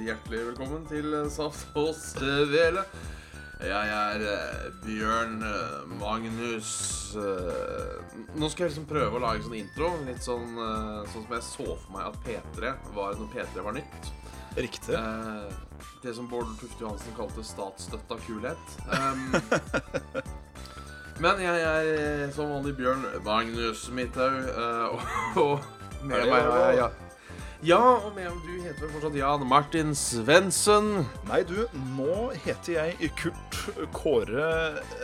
hjertelig velkommen til eh, Saft og Svele. Jeg er eh, Bjørn eh, Magnus eh, Nå skal jeg liksom prøve å lage sånn intro. Litt sånn, eh, sånn som jeg så for meg at P3 var når P3 var nytt. Riktig. Eh, det som Bård Tufte Johansen kalte statsstøtta kulhet. Um, men jeg er eh, som vanlig Bjørn Magnus Midthaug, eh, og, og med meg har jeg ja. ja, og med om du heter fortsatt Jan Martin Svendsen. Nei, du, nå heter jeg Kurt Kåre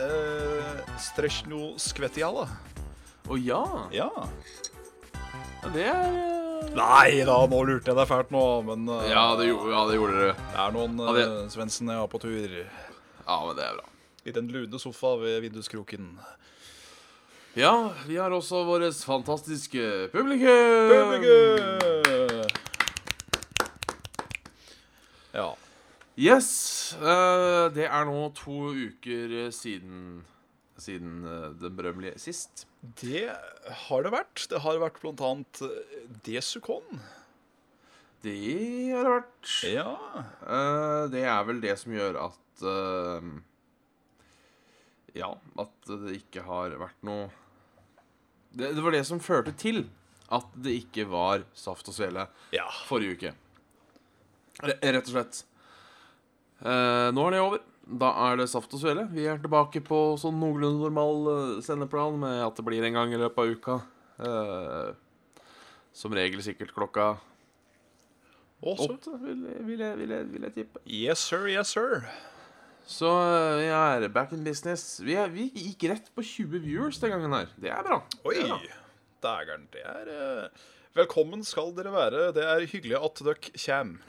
eh, Stresjno Skvettiala. Å ja. Ja. ja. Det er eh, Nei da, nå lurte jeg deg fælt nå, men eh, ja det, gjorde, ja, det gjorde dere. det er noen Ja, det- uh, Svendsen jeg har på tur. Ja, men det er bra. I den lune sofa ved vinduskroken. Ja, vi har også vårt fantastiske publikum. publikum. Ja. Yes. Uh, det er nå to uker siden Siden eh, den berømmelige sist. Det har det vært. Det har vært blant annet eh, Desukon. Det har det vært. Ja. Uh, det er vel det som gjør at uh, Ja, at det ikke har vært noe det, det var det som førte til at det ikke var Saft og Svele Ja. forrige uke. R rett og slett. Eh, nå er det over. Da er det Saft og Svele. Vi er tilbake på sånn noenlunde normal eh, sendeplan med at det blir en gang i løpet av uka. Eh, som regel sikkert klokka åtte, vil, vil, vil, vil jeg tippe. Yes, sir, yes, sir. Så eh, vi er back in business. Vi, er, vi gikk rett på 20 viewers den gangen her. Det er bra. Oi, Det er Det er eh, Velkommen skal dere være. Det er hyggelig at dere kjem.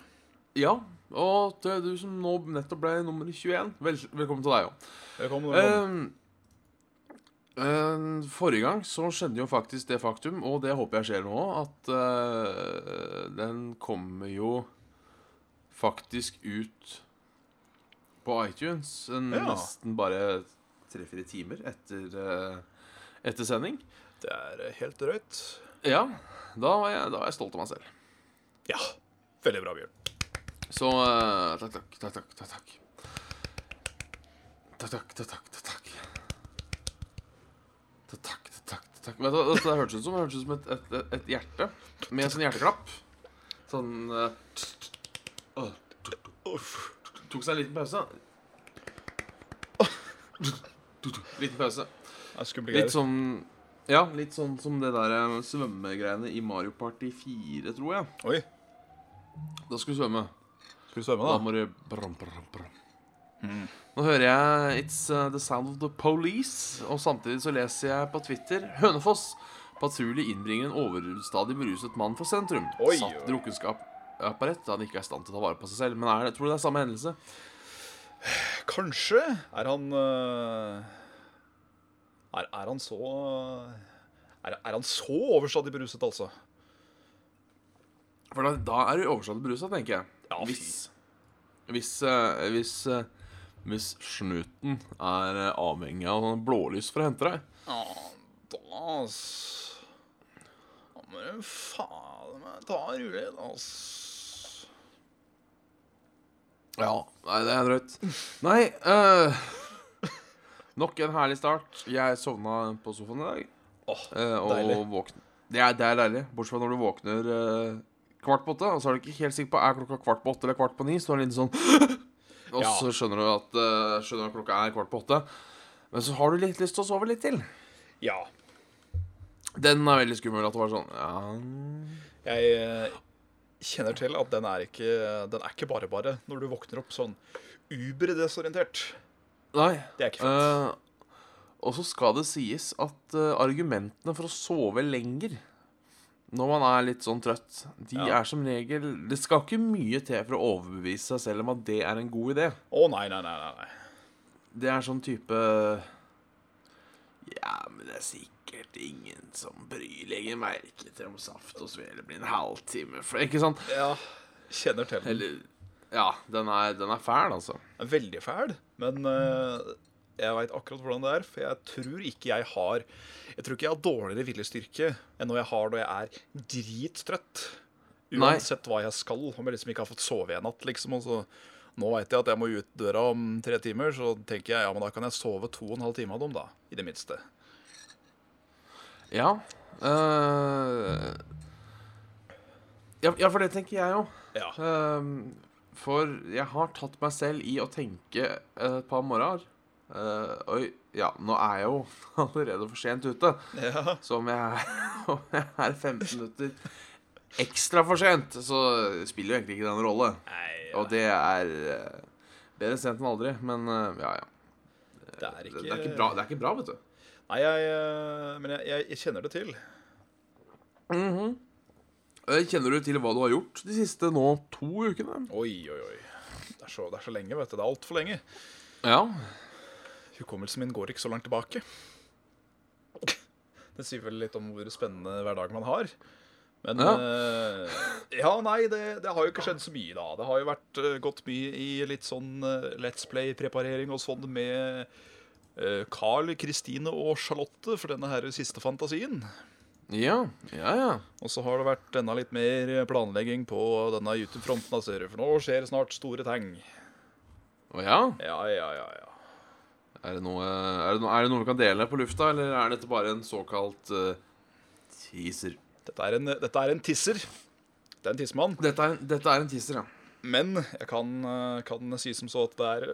Ja, og til du som nå nettopp ble nummer 21, vel, velkommen til deg òg. Velkommen. velkommen. forrige gang så skjedde jo faktisk det faktum, og det håper jeg skjer nå, at uh, den kommer jo faktisk ut på iTunes en Ja. nesten bare tre-fire timer etter, eh, etter sending. Det er eh, helt drøyt. Ja, da var, jeg, da var jeg stolt av meg selv. Ja. Veldig bra, Bjørn. Så eh, takk, takk, takk, takk, takk, takk. Takk, takk, takk, takk, takk, takk. Det hørtes ut som, det hørtes ut som et, et, et, hjerte med sånn hjerteklapp. Sånn eh. Tok seg en liten pause. Liten pause. Er Litt sånn Ja, litt sånn som det der eh, svømmegreiene i Mario Party 4, tror jeg. Oi. Da skulle du svømme. Skal vi svømme, Da da? må du brum, brum, brum. Nå hører jeg It's uh, the sound of the police, og samtidig så leser jeg på Twitter Hønefoss. Patrulje innbringer en overstadig beruset mann fra sentrum. Oi, Satt drukkenskapsapparat da han ikke er i stand til å ta vare på seg selv. Men er det, tror du det er samme hendelse? Kanskje er han eh, er, er han så er, er han så overstadig beruset, altså? For da, da er du overstadig berusa, tenker jeg. Ja, hvis hvis, eh, hvis, eh, hvis snuten er eh, avhengig av sånn blålys for å hente deg. Ja, da ass Da må du faen meg ta det rolig, ass. Ja, nei, det er drøyt. Nei uh, Nok en herlig start. Jeg sovna på sofaen i dag. Åh, eh, og deilig. Våkne. Det er, det er deilig. Bortsett fra når du våkner eh, kvart på åtte, og så er du ikke helt sikker på er klokka kvart på åtte eller kvart på ni. Så er det litt sånn Og Ja. så skjønner du at uh, Skjønner at klokka er kvart på åtte. Men så har du litt lyst til å sove litt til. Ja. Den er veldig skummel. At det var sånn ja. Jeg eh, kjenner til at den er ikke Den er ikke bare bare når du våkner opp sånn uberdesorientert. Nei. Det er ikke fett. Uh, og så skal det sies at uh, argumentene for å sove lenger når man er litt sånn trøtt, de Ja. er som regel Det skal ikke mye til for å overbevise seg selv om at det er en god idé. Å nei, nei, nei. nei, nei. Det er sånn type Ja, men det er sikkert ingen som bryr legger merke til om saft og svele blir en halvtime for Ikke sant? Ja, kjenner til den. Eller Ja, den er, den er fæl, altså. Veldig fæl, men eh, jeg veit akkurat hvordan det er. For jeg tror ikke jeg har Jeg tror ikke jeg har dårligere viljestyrke enn når jeg har når jeg er drittrøtt. Nei. Uansett hva jeg skal. Om jeg liksom ikke har fått sove en natt, liksom. Og så, nå veit jeg at jeg må ut døra om tre timer, så tenker jeg ja, men da kan jeg sove to og en halv time av dem, da. I det minste. Ja. Uh... ja, ja, for det tenker jeg jo. Ja. Uh... for jeg har tatt meg selv i å tenke et par morgener eh, Oi, ja, nå er jeg jo allerede for sent ute. ja. Så om jeg, om jeg er 15 minutter ekstra for sent, så spiller jo egentlig ikke den rolle. Nei, ja. Og det er uh, bedre sent enn aldri, men uh, ja, ja. det er ikke, det, er ikke bra, det er ikke bra, vet du. Nei, jeg, men jeg, jeg, kjenner det til. Eh, Kjenner du til hva du har gjort de siste nå to ukene? Oi, oi, oi. Det er så, det er så lenge, vet du. Det er altfor lenge. Ja. Hukommelsen min går ikke så langt tilbake. Det sier vel litt om hvor spennende hverdag man har. Men Ja. uh, ja, nei, det, det har jo ikke skjedd så mye, da. Det har jo vært uh, gått mye i litt sånn uh, Let's Play-preparering og sånn med Carl, Kristine og Charlotte for denne her siste fantasien. Ja, ja, ja. Og så har det vært enda litt mer planlegging på denne YouTube-fronten. For nå skjer snart store ting. Å ja? Ja, ja, ja, ja. Er det, noe, er, det noe, er det noe vi kan dele på lufta, eller er dette bare en såkalt uh, teaser? Dette er en, dette er en tisser. Det er en tissemann. Dette er, dette er en teaser, ja. Men jeg kan, eh, kan si som så at det er,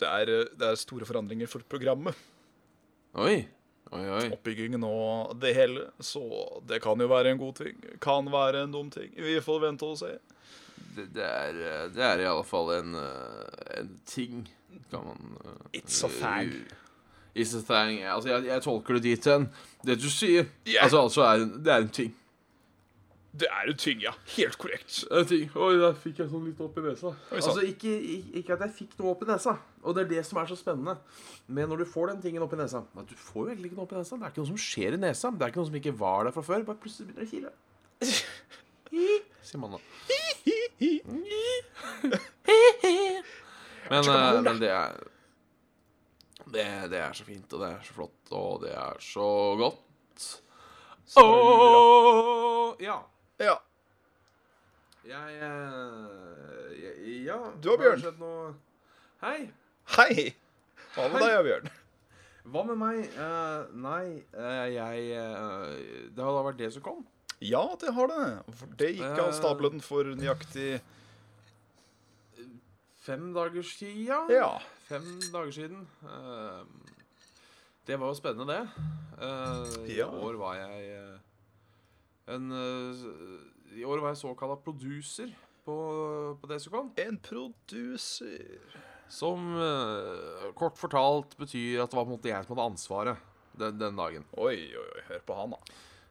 det er Det er store forandringer for programmet. Oi. Oi, oi. Oppbyggingen og det hele. Så det kan jo være en god ting. Kan være en dum ting. Vi får vente og se. Det, det, er, eh, det er i alle fall en, en ting, kan man uh, It's a thang. It's a thang. Altså, jeg, jeg tolker det dit hen. Det du sier. yeah. Altså, altså er, det er en ting. Det er en ting, ja. Helt korrekt. En ting. Oi, der fikk jeg sånn litt opp i nesa. Oi. Altså, ikke, ikke- at jeg fikk noe opp i nesa. Og det er det som er så spennende. Men når du får den tingen opp i nesa Du får jo egentlig ikke noe opp i nesa. Det er ikke noe som skjer i nesa. Det er ikke noe som ikke var der fra før. Bare plutselig begynner det å kile. Sier man da. Men, eh, men det er det, det er så fint, og det er så flott, og det er så godt. Så Åh, ja. Ja. Jeg, eh, jeg Ja. Du og Bjørn. Hei. Hei! Hva med Hei. deg, Bjørn? Hva med meg? Uh, nei, uh, jeg uh, Det har da vært det som kom. Ja, det har det. For det gikk av stabelen for nøyaktig Fem dager siden. Ja. Fem dager siden. Eh, det var jo spennende, det. Eh, I Ja. år var jeg eh, en I år var jeg såkalla producer på, på Desicon. En producer. Som kort fortalt betyr at det var på en måte jeg som hadde ansvaret den, den dagen. Oi, oi, oi. Hør på han, da.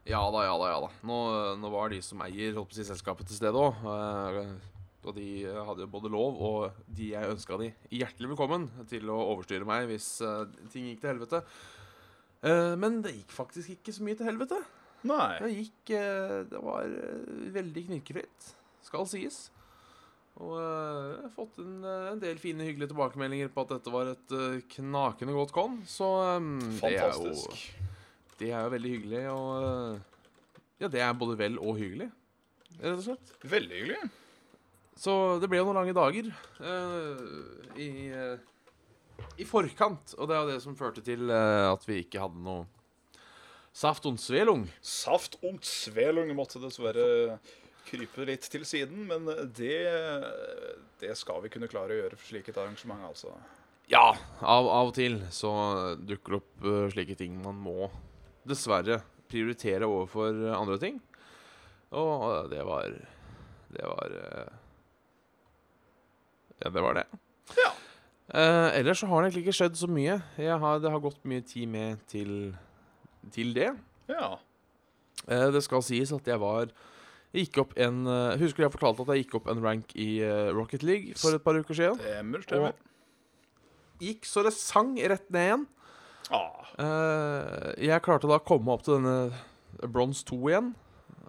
Ja da, ja da. ja da Nå, nå var de som eier holdt på å si, selskapet til stede òg. Og de hadde jo både lov og de jeg ønska de hjertelig velkommen til å overstyre meg hvis eh, ting gikk til helvete. Eh, men det gikk faktisk ikke så mye til helvete. Nei. Det gikk eh, Det var eh, veldig knirkefritt, skal sies. Og eh, jeg har fått en, eh, en del fine, hyggelige tilbakemeldinger på at dette var et eh, knakende godt con. Så eh, det er jo det er jo veldig hyggelig, og Ja, det er både vel og hyggelig, rett og slett. Veldig hyggelig. Så det ble jo noen lange dager uh, i, uh, i forkant, og det er jo det som førte til uh, at vi ikke hadde noe saft und svelung. Saft und svelung måtte dessverre krype litt til siden, men det, det skal vi kunne klare å gjøre for slik et arrangement, altså. Ja, av, av og til så dukker det opp slike ting man må dessverre prioritere overfor andre ting. Og det var Det var Ja, det var det. Ja. Uh, ellers så har det egentlig ikke skjedd så mye. Har, det har gått mye tid med til, til det. Ja. Uh, det skal sies at jeg var jeg gikk opp en uh, Husker jeg fortalte at jeg gikk opp en rank i Rocket League for et par uker siden? Stemmer, stemmer. Gikk så det sang rett ned igjen. Ah, jeg klarte da å komme opp til denne bronse 2 igjen.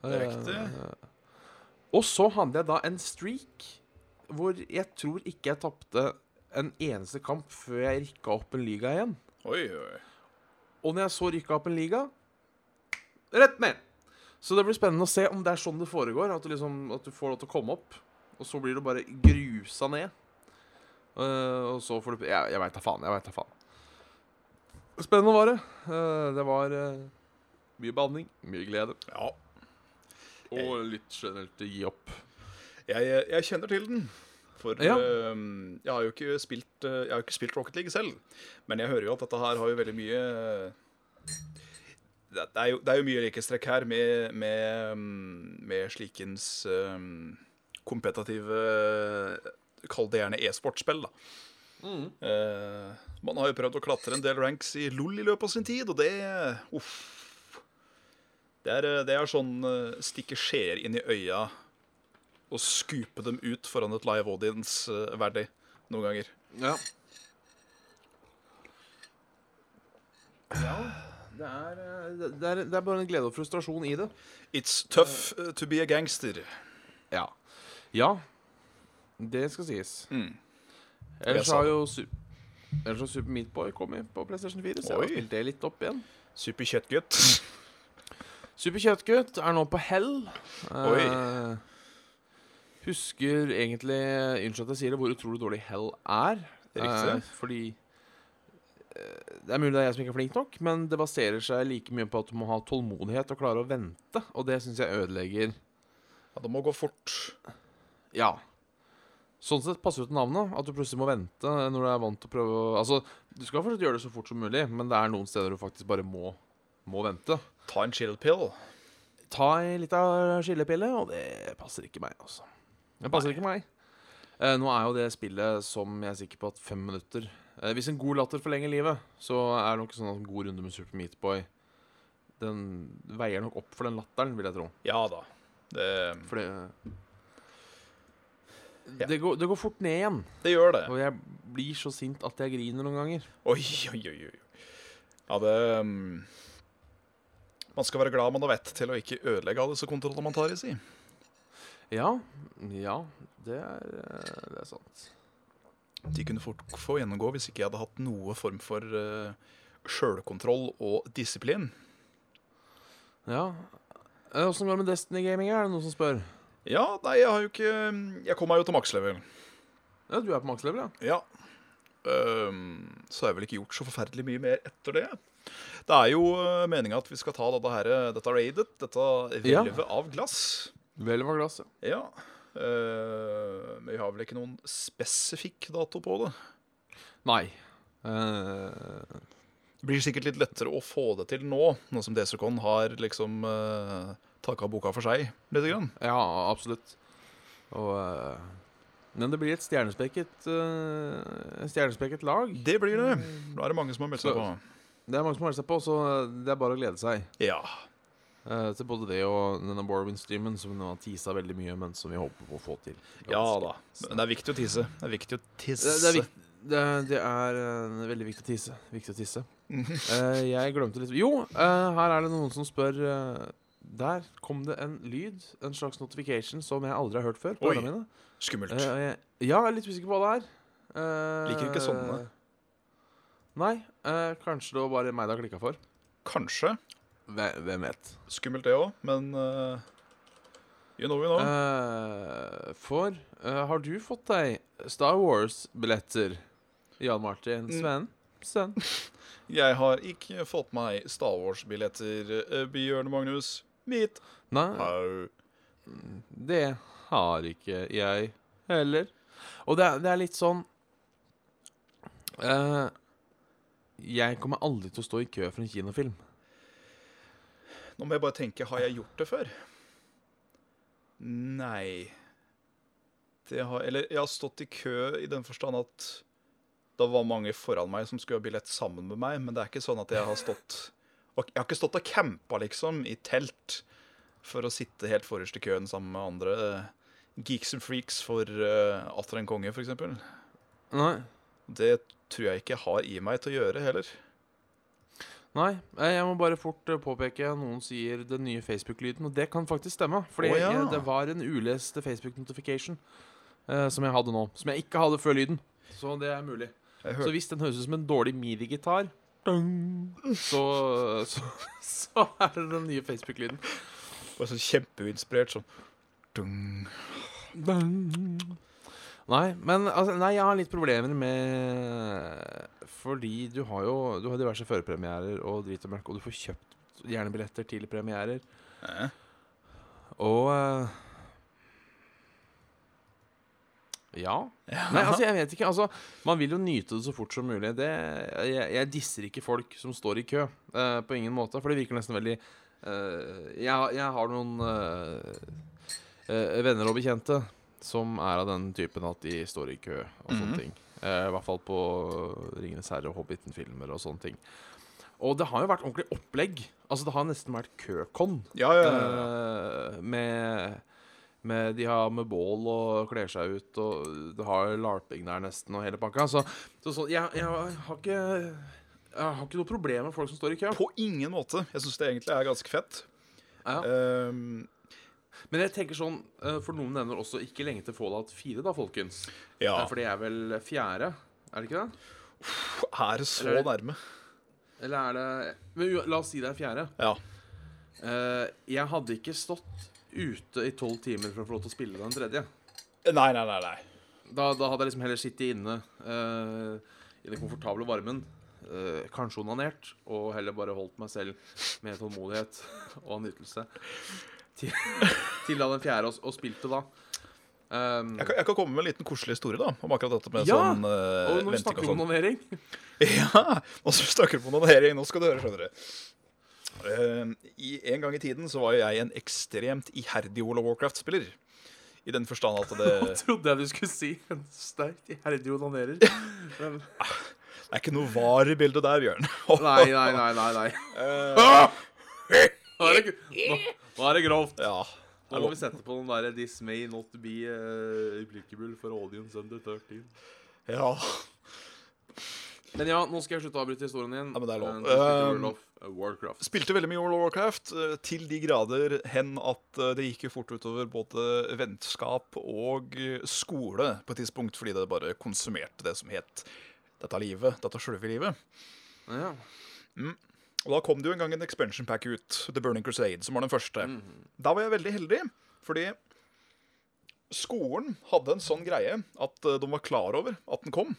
Riktig. Og så hadde jeg da en streak hvor jeg tror ikke jeg tapte en eneste kamp før jeg rykka opp en liga igjen. oi, oi. Og når jeg så rykka opp en liga rett ned. Så det blir spennende å se om det er sånn det foregår. At du, liksom, at du får lov til å komme opp, og så blir du bare grusa ned. Uh, og så får du Jeg, jeg veit da faen. Jeg vet da faen. Spennende var det. Uh, det var uh, mye behandling, mye glede. Ja. Og litt generelt gi opp. Jeg, jeg kjenner til den. For Ja. uh, jeg har jo ikke spilt eh, Jeg har jo ikke spilt Rocket League selv. Men jeg hører jo at dette her har jo veldig mye Det er jo, det er jo mye likhetstrekk her med, med, mm, med slikens um, kompetative Kall det gjerne e-sportspill, da. Eh, man har jo prøvd å klatre en del ranks i LOL i løpet av sin tid, og det Uff. Det er, eh, det er sånn eh, stikke skjeer inn i øya og skupe dem ut foran et live audience eh, verdig noen ganger. Ja. Ja, det er, eh, det, er, det er bare en glede og frustrasjon i det. It's tough eh, to be a gangster. Ja. Ja, det skal sies. Mm. Ellers har jo Su Ellers har Super Meat Boy kommet på PlayStation 4, så jeg har spilt det litt opp igjen. Super kjøttgutt. Super Kjøttgutt er nå på hell. Oi. Eh, husker egentlig Unnskyld at jeg sier det, hvor utrolig dårlig hell er. Riktig. Eh, fordi eh, Det er mulig det er jeg som ikke er flink nok, men det baserer seg like mye på at du må ha tålmodighet og klare å vente, og det syns jeg ødelegger Ja, det må gå fort. Ja. Sånn sett passer jo til navnet, at du plutselig må vente når du er vant til å prøve å Altså, du skal fortsatt gjøre det så fort som mulig, men det er noen steder du faktisk bare må, må vente. Ta en chill pill. Ta ei lita skillepille, og det passer ikke meg, altså. Det passer ikke meg. Eh, nå er jo det spillet som jeg er sikker på at fem minutter eh, Hvis en god latter forlenger livet, så er det nok sånn at en god runde med Super Meat Boy Den veier nok opp for den latteren, vil jeg tro. Ja da. Det, Fordi Ja. det, går, det går fort ned igjen. det gjør det. Og jeg blir så sint at jeg griner noen ganger. Oi, oi, oi. oi. Ja, det mm, Man skal være glad man har vett til å ikke ødelegge alle disse kontrollene man tar i si. Ja, ja, det er, eh, det er sant. De kunne fort få gjennomgå hvis ikke jeg hadde hatt noe form for uh, sjølkontroll og disiplin. Ja. Eh, Åssen går det med Destiny-gaming? Er det noen som spør? Ja, nei, jeg har jo ikke Jeg kom meg jo til makslevel. Ja, du er på makslevel, ja? Ja. Um, så har jeg vel ikke gjort så forferdelig mye mer etter det. Det er jo meninga at vi skal ta dette, her, dette raidet, dette Ja. av glass. Vel var glass, ja. Ja. eh, men vi har vel ikke noen spesifikk dato på det. Nei. Uh, Det blir sikkert litt lettere å få det til nå, nå som Desicon har liksom uh, takka boka for seg lite grann. ja, absolutt. Og uh, Men det blir et stjernespekket uh, Stjernespekket lag. Det blir det. Da er det mange som har meldt seg på. Det er mange som har meldt seg på, så det er bare å glede seg. Ja. Eh, til både det og denne Borwin-streamen, som nå har tisa veldig mye, men som vi håper på å få til. ja da. Men det er viktig å tisse. Det er viktig å tisse. Det, er, vik- det, det er uh, veldig viktig å tisse. Viktig å tisse. uh, jeg glemte litt Jo, uh, her er det noen som spør eh, Der kom det en lyd, en slags notification, som jeg aldri har hørt før. på Oi. mine. Skummelt. Eh, jeg, ja, jeg er litt usikker på hva det er. Eh, Liker ikke sånne. Nei, eh, kanskje det var bare meg det har klikka for. Kanskje. Hvem, vet. Skummelt det òg, men uh, you know you know. Uh, for uh, har du fått deg Star Wars-billetter, Jan Martin? Mm. Sven? Sven? Jeg har ikke fått meg Star Wars-billetter, Bjørn Magnus. Mitt. Nei, Au. det har ikke jeg heller. Og det er, det er litt sånn uh, Jeg kommer aldri til å stå i kø for en kinofilm. Nå må jeg bare tenke, har jeg gjort det før? Nei. Det har, eller jeg har stått i kø i den forstand at det var mange foran meg som skulle ha billett sammen med meg, men det er ikke sånn at jeg har stått og Jeg har ikke stått og campa, liksom, i telt for å sitte helt forrest i køen sammen med andre eh, geeks and freaks for uh, Atter en konge, f.eks. Nei. Det tror jeg ikke jeg har i meg til å gjøre heller. Nei, eh, jeg må bare fort eh, påpeke Noen sier den nye Facebook-lyden, og det kan faktisk stemme. Fordi oh, ja. jeg, det var en ulest Facebook-notification eh, som jeg hadde nå. Som jeg ikke hadde før lyden. Så det er mulig. Så hvis den høres ut som en dårlig midi-gitar, så, så, så er det den nye Facebook-lyden. Bare sånn kjempeinspirert sånn dung. Nei, men altså, nei, jeg har litt problemer med Fordi du har jo Du har diverse førpremierer og drit og mørk, og du får kjøpt gjerne billetter til premierer. Eh. Og eh, Ja. Nei, altså, jeg vet ikke. Altså, man vil jo nyte det så fort som mulig. Det, jeg, jeg disser ikke folk som står i kø, Uh, på ingen måte. For det virker nesten veldig uh, jeg, jeg har noen uh, venner og bekjente som er av den typen at de står i kø og sånne Mhm. ting. Eh, I hvert fall på Ringenes herre og Hobbiten-filmer og sånne ting. Og det har jo vært ordentlig opplegg. Altså, det har nesten vært køkon. Ja, ja, ja. Eh, med, med De har med bål og kler seg ut, og du har larping der nesten, og hele pakka. Så, så, så jeg, jeg har ikke Jeg har ikke noe problem med folk som står i kø. På ingen måte. Jeg syns det egentlig er ganske fett. Ja. Ehm, Men jeg tenker sånn, eh, for noen nevner også ikke lenge til Fallout 4, da, folkens. ja. Eh, For det er vel fjerde, er det ikke det? Er det så Eller- nærme? Eller er det Men la oss si det er fjerde. Ja. Eh, jeg hadde ikke stått ute i tolv timer for å få lov til å spille den tredje. Nei, nei, nei. nei. Da, da hadde jeg liksom heller sittet inne uh, i den komfortable varmen, uh, kanskje onanert, og heller bare holdt meg selv med tålmodighet og nytelse til, til da den fjerde, og, og spilte da. Um, Jeg kan, jeg kan komme med en liten koselig historie da om akkurat dette med Ja! sånn uh, og når vi snakker om onanering Ja, og så snakker vi om onanering. Nå skal du høre, skjønner du. Uh, i, en gang i tiden så var jo jeg en ekstremt iherdig World of Warcraft-spiller. I den forstand at det, Hva trodde jeg du skulle si? En sterkt iherdig onanerer. Men, det er ikke noe var i bildet der, Bjørn. nei, nei, nei, nei. nei. Eh, Nå er det, nå, nå er det grovt. ja. Nå må vi sette på den der 'This may not be uh, applicable for audience under 13'. ja. Men ja, nå skal jeg slutte å avbryte historien din. Ja, men det er lov. Eh, Um, World of Warcraft. Spilte veldig mye World of Warcraft, eh, til de grader hen at eh, det gikk jo fort utover både vennskap og eh, skole på et tidspunkt, fordi det bare konsumerte det som het dette livet, dette sjølve livet. Ja. Og da kom det jo en gang en expansion pack ut, The Burning Crusade, som var den første. Mhm. Da var jeg veldig heldig, fordi skolen hadde en sånn greie at eh, de var klar over at den kom.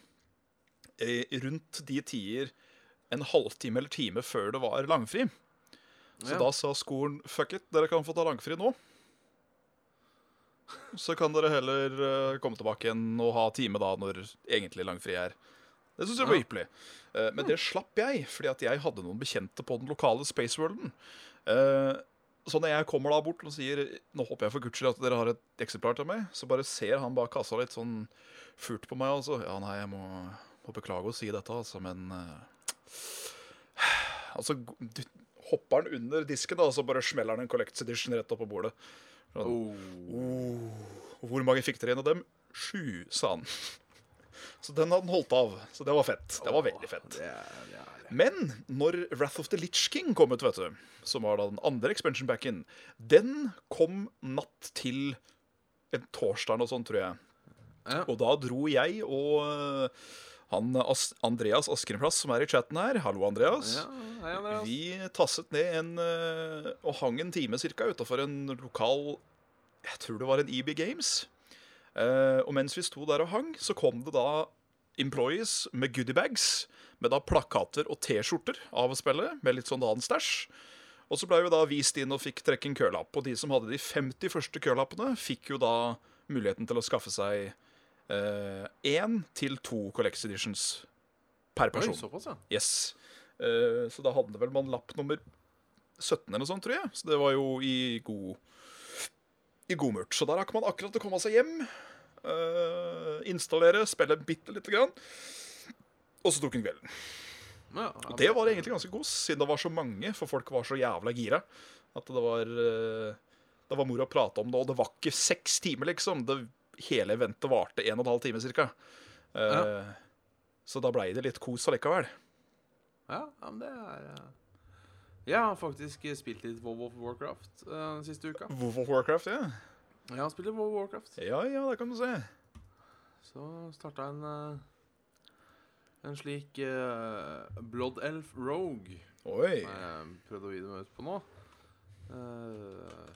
Rundt de tider en halvtime eller time før det var langfri. Så Ja. da sa skolen fuck it, dere kan få ta langfri nå. Så kan dere heller eh, komme tilbake igjen og ha time da når egentlig langfri er. Det syns jeg var Ja. ypperlig. Eh, men det slapp jeg, fordi at jeg hadde noen bekjente på den lokale Space Worlden. Eh, så når jeg kommer da bort og sier Nå håper jeg for guds skyld at dere har et eksemplar til meg, så bare ser han bak kassa litt sånn furt på meg. Altså. Ja, nei, jeg må, må beklage å si dette, altså, men uh, Altså, du hopper han under disken, da, og så bare smeller han en Collects Edition rett opp på bordet. Sånn, Oh. oh, hvor mange fikk dere igjen av dem? Sju, sa han. Så den hadde han holdt av. Så det var fett. Det var veldig fett. Men når Wrath of the Litch King kom ut, vet du, som var da den andre expansion packen, den kom natt til en torsdag og sånn, tror jeg. Og da dro jeg og øh, han As Andreas Askenplass, som er i chatten her Hallo, Andreas. Ja, hei, Andreas. Vi tasset ned en øh, og hang en time cirka utafor en lokal Jeg tror det var en EB Games. Eh, og mens vi sto der og hang, så kom det da employees med goodiebags. Med da plakater og T-skjorter av spillet, med litt sånn annen stæsj. Og så ble vi da vist inn og fikk trekke en kølapp. Og de som hadde de 50 første kølappene, fikk jo da muligheten til å skaffe seg én til to Collects Editions per Oi, person. såpass, ja. Yes. Eh, så da hadde vel man lapp nummer 17 eller noe sånt, tror jeg. Så det var jo i god i god murt. Så der rakk man akkurat å komme seg hjem, eh, installere, spille bitte lite grann, og så tok hun kvelden. ja Og det var egentlig ganske kos, siden det var så mange, for folk var så jævla gira. At det var uh, Det var moro å prate om det, og det var ikke seks timer, liksom. Det, hele eventet varte en og en halv time cirka. Uh, Ja. Så da blei det litt kos allikevel. Ja, men det er Jeg har faktisk spilt litt WoW of Warcraft uh, siste uka. WoW of Warcraft, ja. Jeg har spiller World of Warcraft. Ja, ja, det kan du se. Så starta en eh, En slik uh, Blood Elf Rogue. Oi. som Jeg prøvde å gi dem ut på nå. Uh,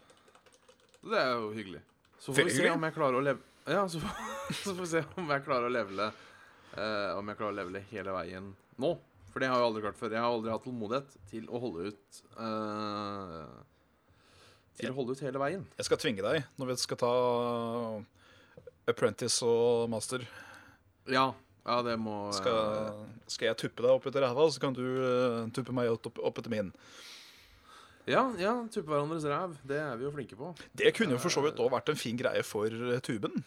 Det er jo hyggelig. Så får vi se om jeg klarer å leve Ja, så, så får vi se om jeg klarer å levele uh, Om jeg klarer å levele hele veien nå. For det har jeg aldri klart før. Jeg har aldri hatt tålmodighet til å holde ut eh, Til å holde ut hele veien. Jeg skal tvinge deg når vi skal ta apprentice og master. Ja, ja det må eh, Skal, skal jeg tuppe deg opp etter ræva, så kan du uh, tuppe meg opp, opp etter min. Ja, ja, tuppe hverandres ræv. Det er vi jo flinke på. Det kunne jo for så vidt også vært en fin greie for eh, tuben.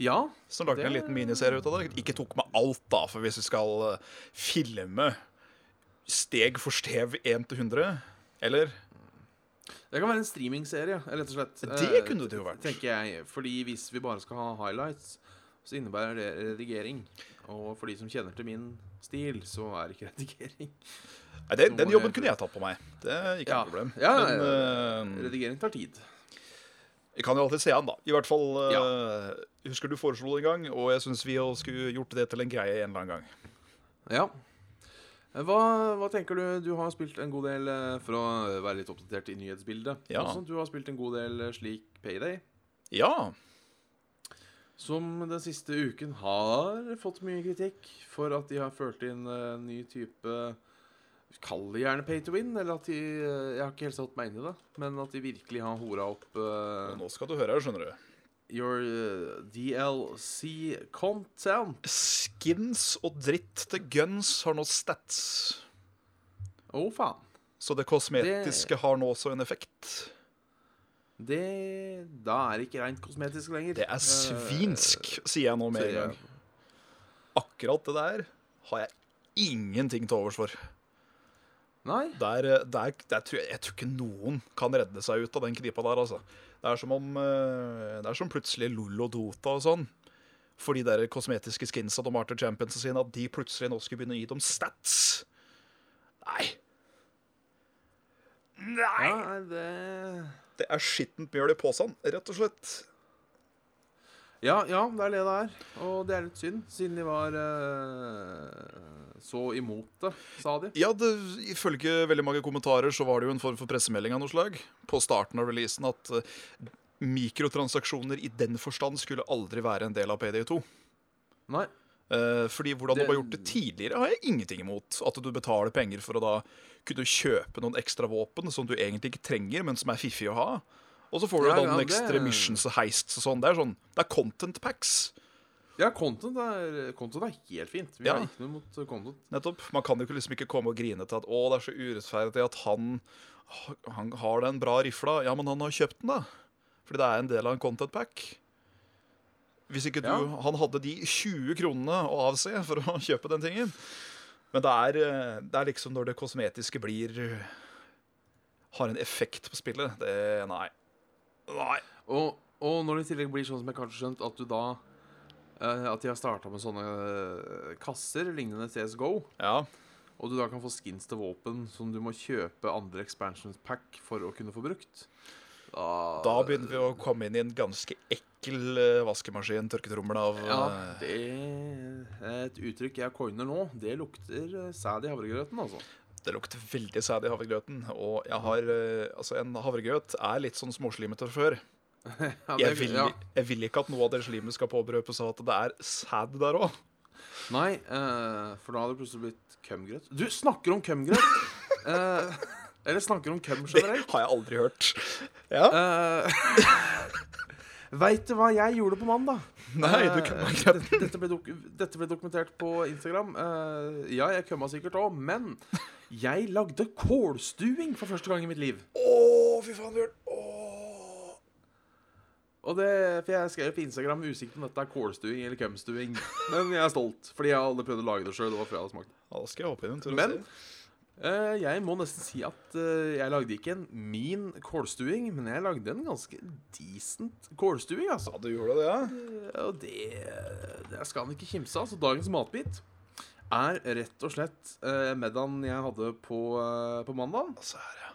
Ja, Som lagde en liten miniserie ut av det. Ikke tok med alt, da, for hvis vi skal eh, filme steg for stev 1 til 100 Eller det kan være en streamingserie, rett og slett. Det Eh, kunne det jo vært. Tenker jeg. Fordi hvis vi bare skal ha highlights, så innebærer det redigering. Og for de som kjenner til min stil, så er det ikke redigering. Nei, den, den jobben kunne jeg tatt på meg. Det er ikke Ja. noe problem. Ja, Men ja, eh, Redigering tar tid. vi kan jo alltid se an, da. I hvert fall eh, Husker du foreslo det en gang, og jeg syns vi skulle gjort det til en greie en eller annen gang. Ja. Eh, Hva, hva tenker du? Du har spilt en god del eh, for å være litt oppdatert i nyhetsbildet. Ja. Også, du har spilt en god del eh, slik Payday, Ja. som den siste uken har fått mye kritikk for at de har ført inn en ny type Kall det gjerne pay to win, eller at de eh, Jeg har ikke helt satt meg inn i det, men at de virkelig har hora opp uh... Nå skal du høre her, skjønner du. Your uh, DLC content. Skins og dritt til guns har nå stats. Å, faen. Så det kosmetiske har nå også en effekt. Det Da er det ikke rent kosmetisk lenger. Det er svinsk, sier jeg nå med en gang. Akkurat det der har jeg ingenting til overs for. Nei. Der, der, der tror jeg, jeg tror ikke noen kan redde seg ut av den knipa der, altså. Det er som om eh, Det er som plutselig LOL og Dota og sånn. For de der kosmetiske skinsa de Marter Champions sine, at de plutselig nå skulle begynne å gi dem stats. Nei. Nei! Ja, det Det er skittent mjøl i posen, rett og slett. Ja, ja, det er det det er. Og det er litt synd, siden de var eh, så imot det, sa de. Ja, det, Ifølge veldig mange kommentarer så var det jo en form for pressemelding av noe slag på starten av releasen at eh, mikrotransaksjoner i den forstand skulle aldri være en del av PD2. Nei. Eh, fordi hvordan Det- du har gjort det tidligere, har jeg ingenting imot. At du betaler penger for å da kunne kjøpe noen ekstra våpen som du egentlig ikke trenger, men som er fiffig å ha. Og så får du Ja, da ja, noen det- ekstra missions og heists og sånn. Det er sånn, det er content packs. Ja, content er, content er helt fint. Vi Ja. har ikke noe imot eh, content. Nettopp. Man kan jo liksom ikke komme og grine til at å, det er så urettferdig at han, han har den bra rifla. Ja, men han har kjøpt den, da. Fordi det er en del av en content pack. Hvis ikke du Ja. Han hadde de 20 kronene å avse for å kjøpe den tingen. Men det er, eh, det er liksom når det kosmetiske blir Har en effekt på spillet. Det Nei. Nei. Og, og når det i tillegg blir sånn som jeg kanskje skjønt, at du da At de har starta med sånne eh, kasser lignende CSGO, Ja. og du da kan få skins til våpen som du må kjøpe andre expansions pack for å kunne få brukt. Da, Da begynner vi å komme inn i en ganske ekkel eh, vaskemaskin, tørketrommel av Ja, eh, det er et uttrykk jeg coiner nå. Det lukter eh, sæd i havregrøten, altså. Det lukter veldig sæd i havregrøten. Og jeg har, eh, altså en havregrøt er litt sånn småslimete før. Ja, Jeg vil, jeg vil ikke at noe av det slimet skal påberøpe seg at det er sæd der òg. Nei, eh, for da hadde det plutselig blitt kømgrøt. Du snakker om kømgrøt! Eh, eller snakker om køm Det har jeg aldri hørt. Ja? Uh, Veit du hva jeg gjorde på mandag? Nei, du kømmer kømma grøt. dette, dette, ble dette ble dokumentert på Instagram. Eh, ja, jeg kømma sikkert òg, men jeg lagde kålstuing for første gang i mitt liv. Å, fy faen, Bjørn. Åh. Og det, For jeg skrev på Instagram usikker på om dette er kålstuing eller kømstuing. Men jeg er stolt, fordi jeg har aldri prøvd å lage det sjøl. Men eh, jeg må nesten si at eh, jeg lagde ikke en min kålstuing, men jeg lagde en ganske decent kålstuing, altså. Ja, du gjorde det, ja? Eh, Og det, det skal han ikke kimse av. Så dagens matbit er rett og slett uh, middagen jeg hadde på, eh, på mandag. Altså, her, ja.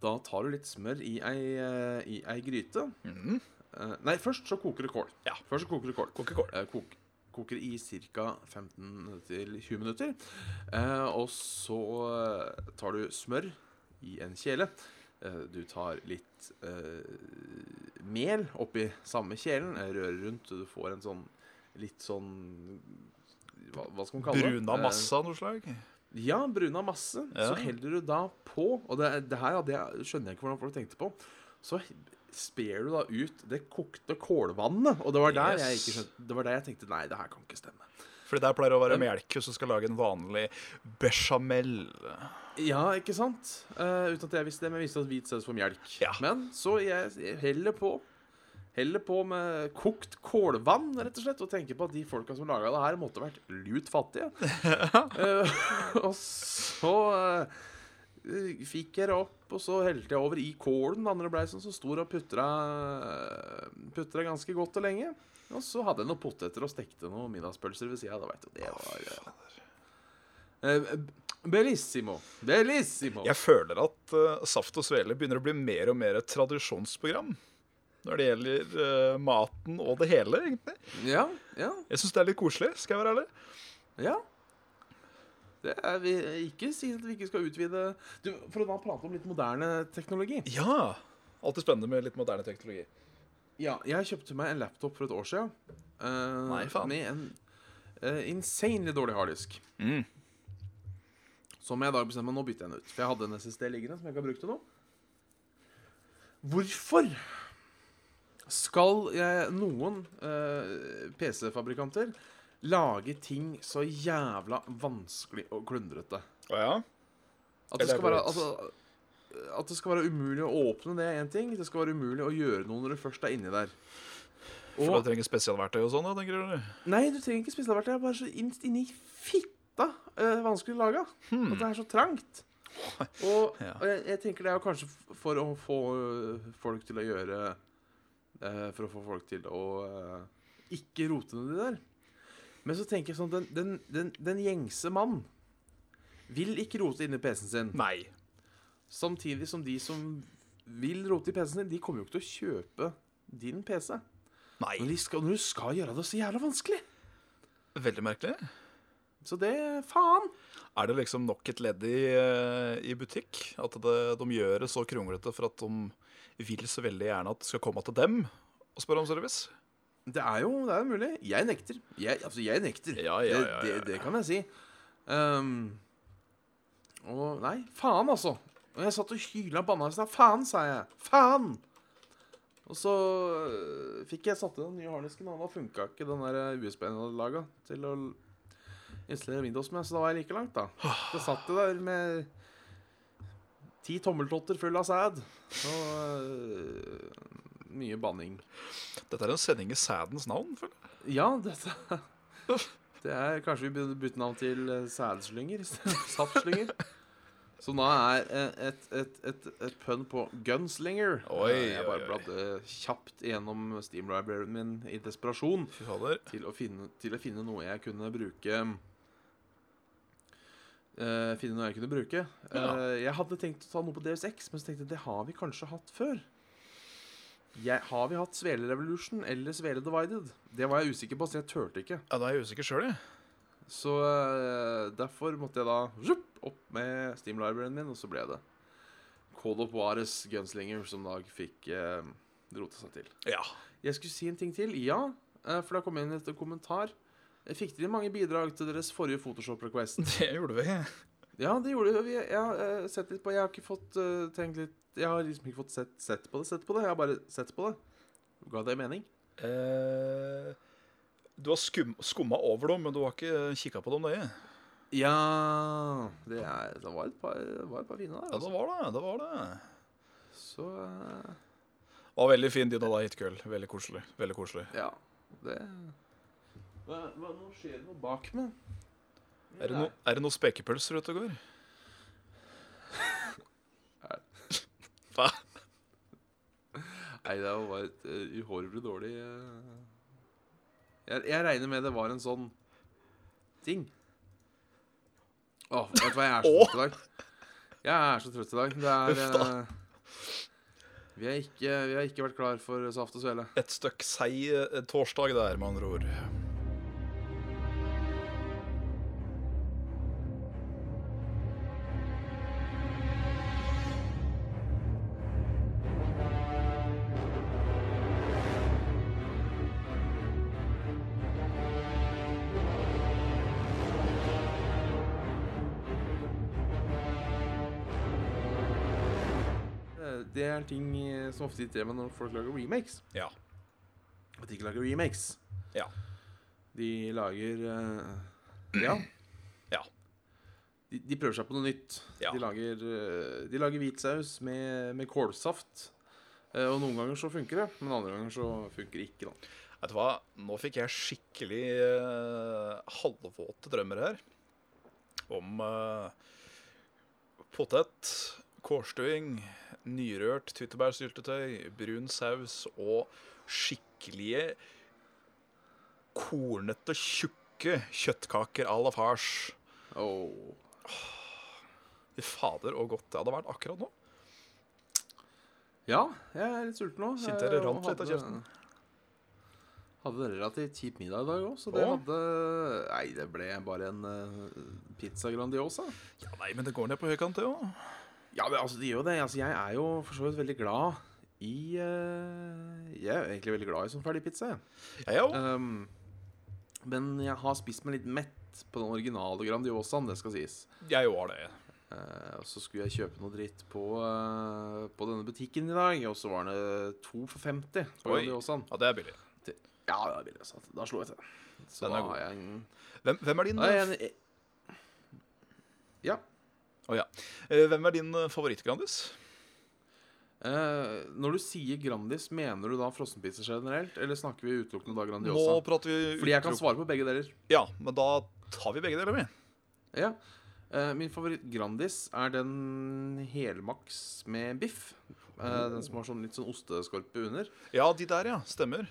Da tar du litt smør i ei, eh, i ei gryte. Mhm. Eh, nei, først så koker det kål. Ja. Først så koker det kål. Koker kål. Eh, kok, koker i ca. 15-20 minutter. Eh, og så tar du smør i en kjele. eh, du tar litt eh, mel oppi samme kjelen, rører rundt, du får en sånn litt sånn Hva, hva skal man kalle det? Bruna masse av noe slag. Ja, bruna masse. Ja. Så heller du da på Og det, det her det skjønner jeg ikke hvordan folk tenkte på. Så sper du da ut det kokte kålvannet. Og det var der jeg ikke skjønte Det var der jeg tenkte nei, det her kan ikke stemme. Fordi der pleier det å være melk som skal lage en vanlig bechamel. Ja, ikke sant? Uh, uten at jeg visste det, men jeg visste at hvit saus for melk. Ja. Men så jeg heller på Heller på med kokt kålvann, rett og slett, og tenker på at de folka som laga det her, måtte vært lut fattige. uh, og så uh, fikk jeg det opp, og så helte jeg over i kålen da når blei ble sånn så stor, og putra, putra ganske godt og lenge. Og så hadde jeg noen poteter og stekte noen middagspølser ved sida. Du, det var eh, eh, Bellissimo. Bellissimo. Jeg føler at eh, Saft og Svele begynner å bli mer og mer et tradisjonsprogram. Når det gjelder uh, maten og det hele, egentlig. Ja, ja, Jeg syns det er litt koselig, skal jeg være ærlig. ja. Det er vi Ikke si at vi ikke skal utvide du, For å da prate om litt moderne teknologi. Ja. Alltid spennende med litt moderne teknologi. Ja, jeg kjøpte meg en laptop for et år siden. Uh, Nei, faen. Med en uh, insanely dårlig harddisk. Mm. Som jeg i dag bestemmer meg nå bytter jeg den ut. For jeg hadde en SSD liggende som jeg ikke har brukt til nå. Hvorfor skal jeg, noen eh, PC-fabrikanter lage ting så jævla vanskelig og klundrete? Å ja? At det, skal være, altså, at det skal være umulig å åpne det er én ting. Det skal være umulig å gjøre noe når du først er inni der. For du trenger spesialverktøy og sånn, tenker du? Nei, du trenger ikke spesialverktøy. Det er bare så innst inni fitta eh, vanskelig laga. At det er så trangt. Og, Ja. og jeg, jeg tenker det er kanskje for å få øh, folk til å gjøre eh, For å få folk til å eh, ikke rote nedi der. Men så tenker jeg sånn Den, den, den, den gjengse mann vil ikke rote inn i PC-en sin. Nei. Samtidig som de som vil rote i PC-en sin, de kommer jo ikke til å kjøpe din PC. Nei. Når, skal, når du skal gjøre det så jævla vanskelig. Veldig merkelig. Så det Faen! Er det liksom nok et ledd i, eh, i butikk? At det, de gjør det så kronglete for at de vil så veldig gjerne at det skal komme til dem og spørre om service? Det er jo det er mulig. Jeg nekter. Jeg, altså, jeg nekter. Ja, ja, ja, ja, Det, det, det kan jeg si. Um, og nei, faen, altså. Og jeg satt og hyla og banna i stad. Faen, sa jeg. Faen! Og så øh, fikk jeg satt i den nye harnisken, og da funka ikke den der USB-en jeg hadde laga til å installere Windows med, så da var jeg like langt, da. Så satt jeg der med ti tommeltotter full av sæd. Og uh, mye banning. Dette er en sending i sædens navn, føler jeg. Ja, dette Det er Kanskje vi burde bytte navn til eh, sædslynger saftslynger. Som da er eh, et, et, et, et pønn på gunslinger. Oi, Jeg bare bladde kjapt gjennom Steam Libraryen min i desperasjon til å finne, til å finne noe jeg kunne bruke eh, Finne noe jeg kunne bruke. Ja. Eh, jeg hadde tenkt å ta noe på DSX, men så tenkte jeg det har vi kanskje hatt før. Jeg, har vi hatt Svele Revolution eller Svele Divided? Det var jeg usikker på, så jeg turte ikke. Ja, Da er jeg usikker sjøl, jeg. Så uh, derfor måtte jeg da zhup, opp med Steam Libraryen min, og så ble det Call of Juarez Gunslinger som da fikk uh, rota seg til. Ja. Jeg skulle si en ting til. Ja, for det kom inn et kommentar. Fikk dere mange bidrag til deres forrige Photoshop-request? Det gjorde vi. Ja, det gjorde vi. Jeg har eh, sett litt på Jeg har ikke fått uh, tenkt litt Jeg har liksom ikke fått sett, sett på det, sett på det. Jeg har bare sett på det. Ga det mening? Eh, du har skum, skumma over dem, men du har ikke kikka på dem nøye. Ja Det, er, det var par, det var et par fine der. Ja, Altså. det var det. det var det. Så eh, Var veldig fin din og Hitgirl. Veldig koselig. Veldig koselig. Ja, det hva, hva, Nå skjer det noe bak meg. Er det, no, er det noe spekepølser ute og går? Hva? Nei, det var et uh, uhorvelig dårlig eh. jeg, jeg regner med det var en sånn ting. Åh, vet du hva, jeg er så trøtt i dag. Jeg er så trøtt i dag. Det er uh... vi, har ikke, vi har ikke vært klar for saft og svele. Et stykk seig eh, torsdag der, med andre ord. Som ofte irriterer meg når folk lager remakes. Ja. At de ikke lager remakes. Ja. De lager uh, Ja. Ja. De, de prøver seg på noe nytt. Ja. De lager, uh, de lager hvitsaus med, med kålsaft. Uh, og noen ganger så funker det, men andre ganger så funker det ikke. da. Vet du hva? Nå fikk jeg skikkelig uh, halvvåte drømmer her. Om potet, kårstuing, nyrørt tyttebærsyltetøy, brun saus og skikkelige kornete, tjukke kjøttkaker à la farge. Oh. Fy fader, og godt det hadde vært akkurat nå. Ja, jeg er litt sulten nå. Kjente jeg det rant litt av kjeften. Hadde relativt kjip middag i dag òg, så det Åh. hadde Nei, det ble bare en uh, pizza Grandiosa. Ja, Nei, men det går ned på høykant, det òg. Ja, men altså, det gjør jo det. Altså, jeg er jo for så vidt veldig glad i eh, Jeg er egentlig veldig glad i sånn ferdigpizza. jeg. Jeg òg. Um, men jeg har spist meg litt mett på den originale Grandiosaen, det skal sies. Jeg òg har det. Eh, og så skulle jeg kjøpe noe dritt på, eh, på denne butikken i dag, og så var det to for 50 på Oi. Grandiosaen. Ja, det er billig. Ja, det er billig. Så da slo jeg til. Så Den er da god. har jeg en Hvem, hvem er din da er jeg en Ja. Å ja. Eh, Hvem er din eh, favoritt-Grandis? Eh, når du sier Grandis, mener du da frossenpizza generelt, eller snakker vi utelukkende da Grandiosa? Nå prater vi Fordi jeg kan svare på begge deler. Ja, men da tar vi begge deler med. Ja. Eh, min favoritt Grandis er den helmaks med biff. Eh, den som har sånn litt sånn osteskorpe under. Ja, de der, ja. Stemmer.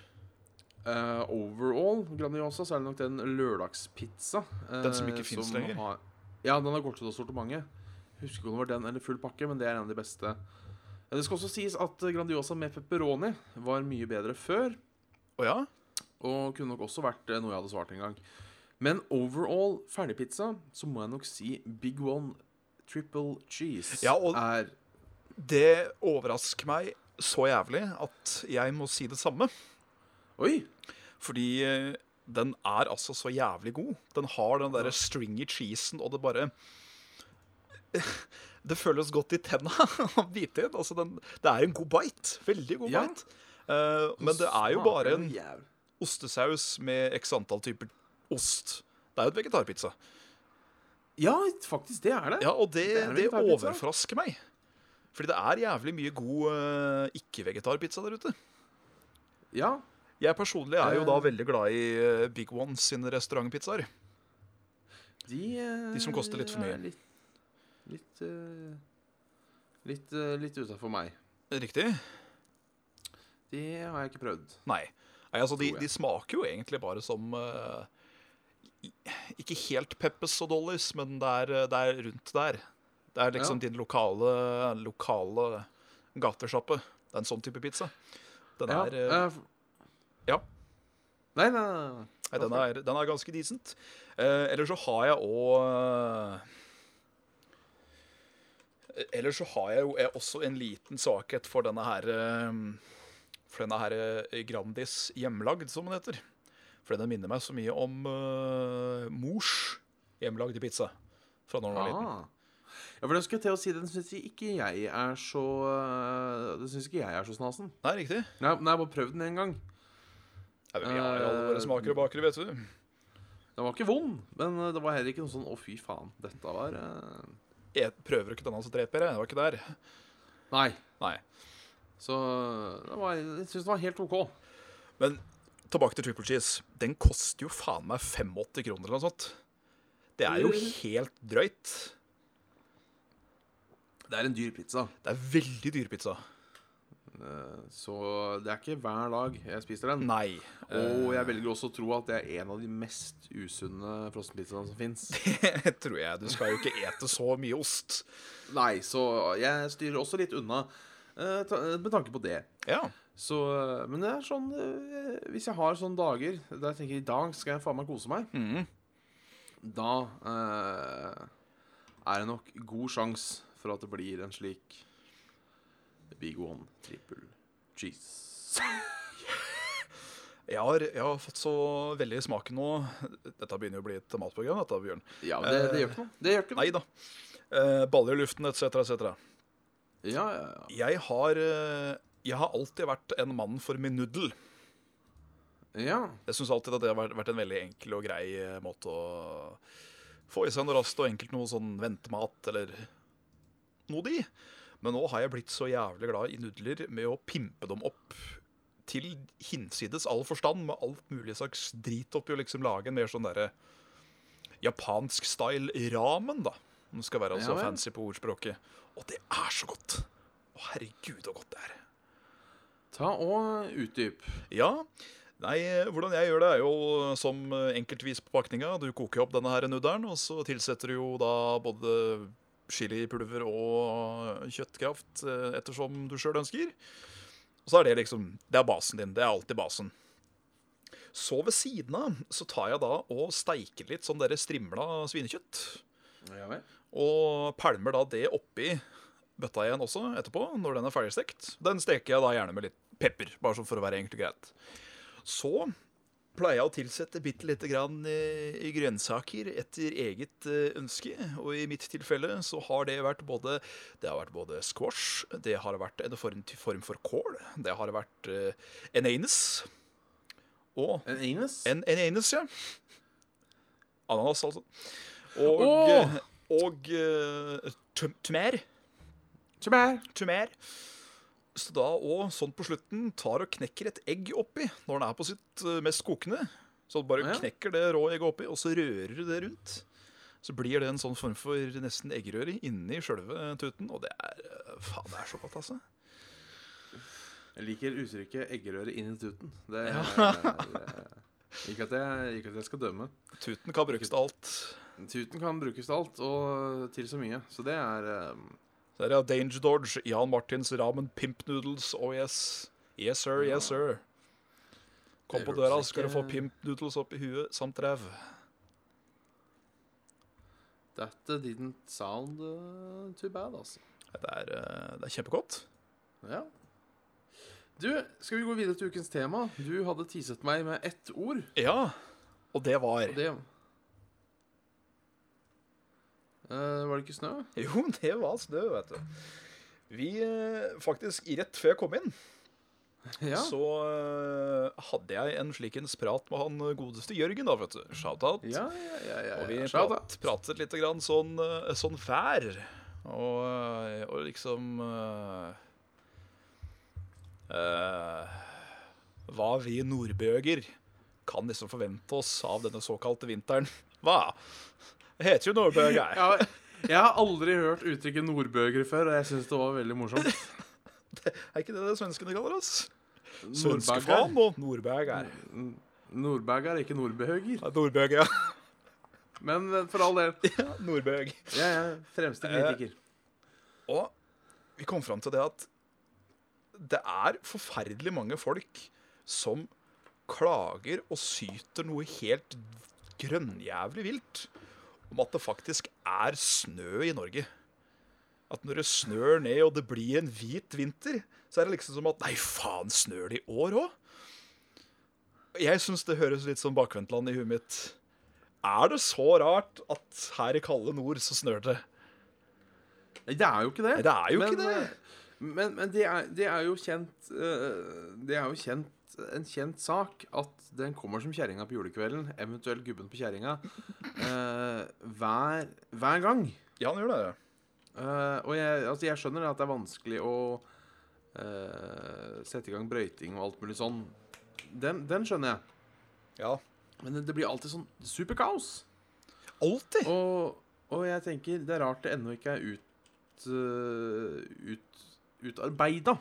Eh, overall Grandiosa så er det nok den lørdagspizza. Den som ikke finnes lenger? Har, ja, den har gått ut av sortimentet. Husker ikke om det var den eller full pakke, men det er en av de beste. Det skal også sies at Grandiosa med pepperoni var mye bedre før. Oh, ja? Og kunne nok også vært eh, noe jeg hadde svart en gang. Men overall ferdigpizza, så må jeg nok si Big One Triple Cheese Ja, og- er Det overrasker meg så jævlig at jeg må si det samme. Oi! Fordi eh, den er altså så jævlig god. Den har den derre stringy cheesen, og det bare Det føles godt i tenna å bite inn. Altså den, det er en god bite. Veldig god Ja. bite. Uh, men det er jo bare en ostesaus med x antall typer ost. Det er jo et vegetarpizza. Ja, faktisk, det er det. Ja, og det, Det det overrasker meg. Fordi det er jævlig mye god uh, ikke-vegetarpizza der ute. Ja, Jeg personlig er jo Eh. da veldig glad i eh, Big One sine restaurantpizzaer. de eh, De som koster litt for mye. Litt Litt uh, Litt, uh, litt utafor meg. Riktig? Det har jeg ikke prøvd. Nei. Nei altså, de, de smaker jo egentlig bare som uh, Ikke helt Peppes og Dollys, men det er, det er rundt der. Det er liksom Ja. din lokale, lokale gatesjappe. Det er en sånn type pizza. Den Ja, er, ja. Nei, nei, nei. Nei, den er, den er ganske decent. Uh, Eller så har jeg òg Eller så har jeg jo jeg også en liten svakhet for denne her eh, For denne her eh, Grandis hjemmelagd, som den heter. For den minner meg så mye om uh, mors hjemmelagde pizza fra da den var liten. Ah. Ja, for det skulle jeg til å si Den syns ikke jeg er så Det syns ikke jeg er så snasen. Nei, riktig. Nei, nei, jeg bare prøvd den en gang. Nei, men vi har alle våre smaker og bakere, vet du. Den var ikke vond, men det var heller ikke noe sånn 'å, fy faen'. Dette var eh, Prøver ikke denne som dreper, jeg. Det var ikke der. Nei. Nei. Så det var, jeg syns det var helt OK. Men tilbake til triple cheese. Den koster jo faen meg 85 kroner eller noe sånt. Det er jo helt drøyt. Det er en dyr pizza. Det er veldig dyr pizza. Eh, Så det er ikke hver dag jeg spiser den. Nei. Og jeg velger også å tro at det er en av de mest usunne frossenpizzaene som fins. Det tror jeg. Du skal jo ikke ete så mye ost. Nei, så jeg styrer også litt unna eh, med tanke på det. Ja. Så, eh, men det er sånn eh, Hvis jeg har sånne dager der jeg tenker i dag skal jeg faen meg kose meg, mm. da eh, er det nok god sjanse for at det blir en slik Big One triple cheese. Jeg har, jeg har fått så veldig smaken nå. Dette begynner jo å bli et matprogram, dette, Bjørn. Ja, det, det gjør ikke noe. Det gjør ikke noe. Nei da. Eh, baller i luften, etc., etc. Ja, ja, ja. Jeg har, eh, jeg har alltid vært en mann for min nuddel. Ja, Jeg syns alltid at det har vært- vært en veldig enkel og grei eh, måte å få i seg noe raskt og enkelt noe sånn ventemat eller noe de. Men nå har jeg blitt så jævlig glad i nudler med å pimpe dem opp til hinsides all forstand, med alt mulig slags drit oppi, og liksom lage en mer sånn derre japansk style ramen, da. Om det skal være Ja fancy på ordspråket. Og det er så godt! Å, herregud, så godt det er. ta og utdyp. Ja. Nei, hvordan jeg gjør det, er jo som enkeltvis på pakninga. Du koker opp denne her nudderen, og så tilsetter du jo da både chilipulver og kjøttkraft eh, ettersom du sjøl ønsker. Og så er det liksom Det er basen din. Det er alltid basen. Så ved siden av så tar jeg da og steiker litt sånn dere strimla svinekjøtt. Ja. Og pælmer da det oppi bøtta igjen også etterpå, når den er ferdigstekt. Den steker jeg da gjerne med litt pepper, bare sånn for å være enkelt og greit. Så pleier å tilsette bitte lite grann eh, i grønnsaker etter eget eh, ønske. Og i mitt tilfelle så har det vært både Det har vært både squash, det har vært en form, form for kål, det har vært uh, en anus. Og En anus? en, en anus, ja. Ananas, altså. Og, oh! og uh, tum-. Tumer. Så da og sånn på slutten tar og knekker et egg oppi når den er på sitt eh, mest kokende. Så du bare Ja. knekker det rå egget oppi, og så rører du det rundt. Så blir det en sånn form for nesten eggerøre inni sjølve tuten. Og det er eh, Faen, det er så godt, altså. Jeg liker uttrykket 'eggerøre inn i tuten'. Det er, Ja. ikke, at jeg, ikke at jeg skal dømme. Tuten kan brukes til alt. Tuten kan brukes til alt, og til så mye. Så det er eh, Så er det Danger Dodge, Jan Martins ramen pimp noodles. Oh yes. Yes, sir. Yes, sir. Kom på døra, skal du få pimp noodles opp i huet samt ræv. Dette didn't sound uh, too bad, altså. Det er, eh, det er kjempegodt. Ja. Du, skal vi gå videre til ukens tema? Du hadde teaset meg med ett ord. Ja, og det var Og det Eh, Var det ikke snø? Jo, det var snø, vet du. Vi eh, Faktisk, rett før jeg kom inn, Ja. så uh, hadde jeg en slikens prat med han godeste Jørgen, da, vet du. Shout-out. Ja, ja, ja. ja, Og vi. Prat, pratet litt grann sånn, sånn vær. Og, og liksom uh, uh, Hva vi nordbøger kan liksom forvente oss av denne såkalte vinteren. Hva? Det heter jo nordbøger. Ja, jeg har aldri hørt uttrykket nordbøger før, og jeg syns det var veldig morsomt. Er ikke det det svenskene kaller oss? Svenskefan og nordbøger. Nordbøger, er ikke nordbøger. Nordbøger, ja. Men eh, for all del. ja nordbøg. Jeg er fremste kritiker. Og vi kom fram til det at det er forferdelig mange folk som klager og syter noe helt grønnjævlig vilt om at det faktisk er snø i Norge. At når det snør ned og det blir en hvit vinter, så er det liksom som at Nei, faen, snør det i år òg? Jeg syns det høres litt som bakvendtland i huet mitt. Er det så rart at her i kalde nord så snør det? Det er jo ikke det. Det er jo men, ikke det. eh, Men, men det, er, det er jo kjent eh, Det er jo kjent, en kjent sak at den kommer som kjerringa på julekvelden, eventuelt gubben på kjerringa, eh, hver, hver gang. Ja, han gjør det. Eh, og jeg, altså jeg skjønner at det er vanskelig å eh, sette i gang brøyting og alt mulig sånn. Den, den skjønner jeg. Ja. Men det, det blir alltid sånn superkaos. Alltid. Og, og jeg tenker det er rart det ennå ikke er ut, uh, ut, utarbeida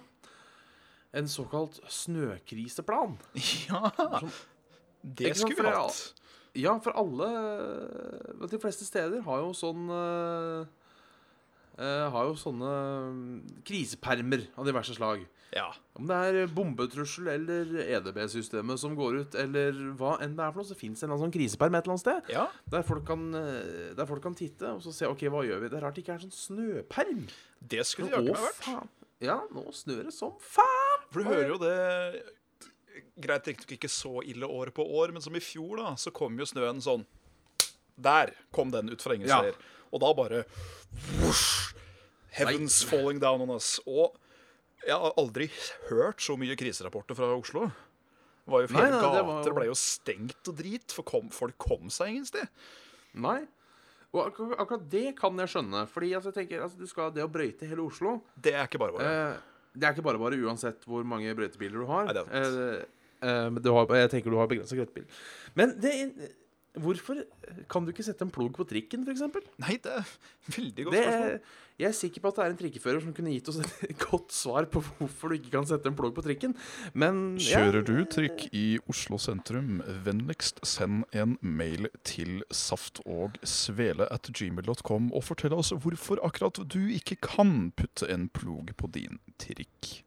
en såkalt snøkriseplan. Ja. Sånn- Det skulle vi hatt. Ja, for alle De fleste steder har jo sånn uh, Har jo sånne mm, krisepermer av diverse slag. Ja. Om det er bombetrussel eller EDB-systemet som går ut, eller hva enn det er for noe, så fins det en sånn kriseperm et eller annet sted. ja. Der folk, kan, eh, der folk kan titte og så se ok, hva gjør vi. Det er rart det ikke er sånn snøperm. Det skulle det jaggu vært. faen. Ja, nå snør det som faen. For du hører jo det Greit riktignok ikke så ille år på år, men som i fjor, da, så kom jo snøen sånn Der kom den ut fra ingen Ja. Og da bare vosj, Heavens falling down on us. Og jeg har aldri hørt så mye kriserapporter fra Oslo. Det var jo Nei, Flere nei, det gater var ble jo stengt og drit, for kom, folk kom seg ingen sted. Nei. Og ak akkurat det kan jeg skjønne. Fordi altså, jeg tenker, altså, du skal, det å brøyte hele Oslo Det er ikke bare bare. eh, Det er ikke bare bare uansett hvor mange brøytebiler du har. Nei, det er eh, eh, men du har, jeg tenker du har begrensa krøttbil. Men det, hvorfor kan du ikke sette en plog på trikken, f.eks.? Nei, det er veldig godt Det, spørsmål. jeg er sikker på at det er en trikkefører som kunne gitt oss et godt svar på hvorfor du ikke kan sette en plog på trikken. Men ja, Kjører du trikk i Oslo sentrum, vennligst send en mail til saft og svele at gmail.com og fortell oss hvorfor akkurat du ikke kan putte en plog på din trikk.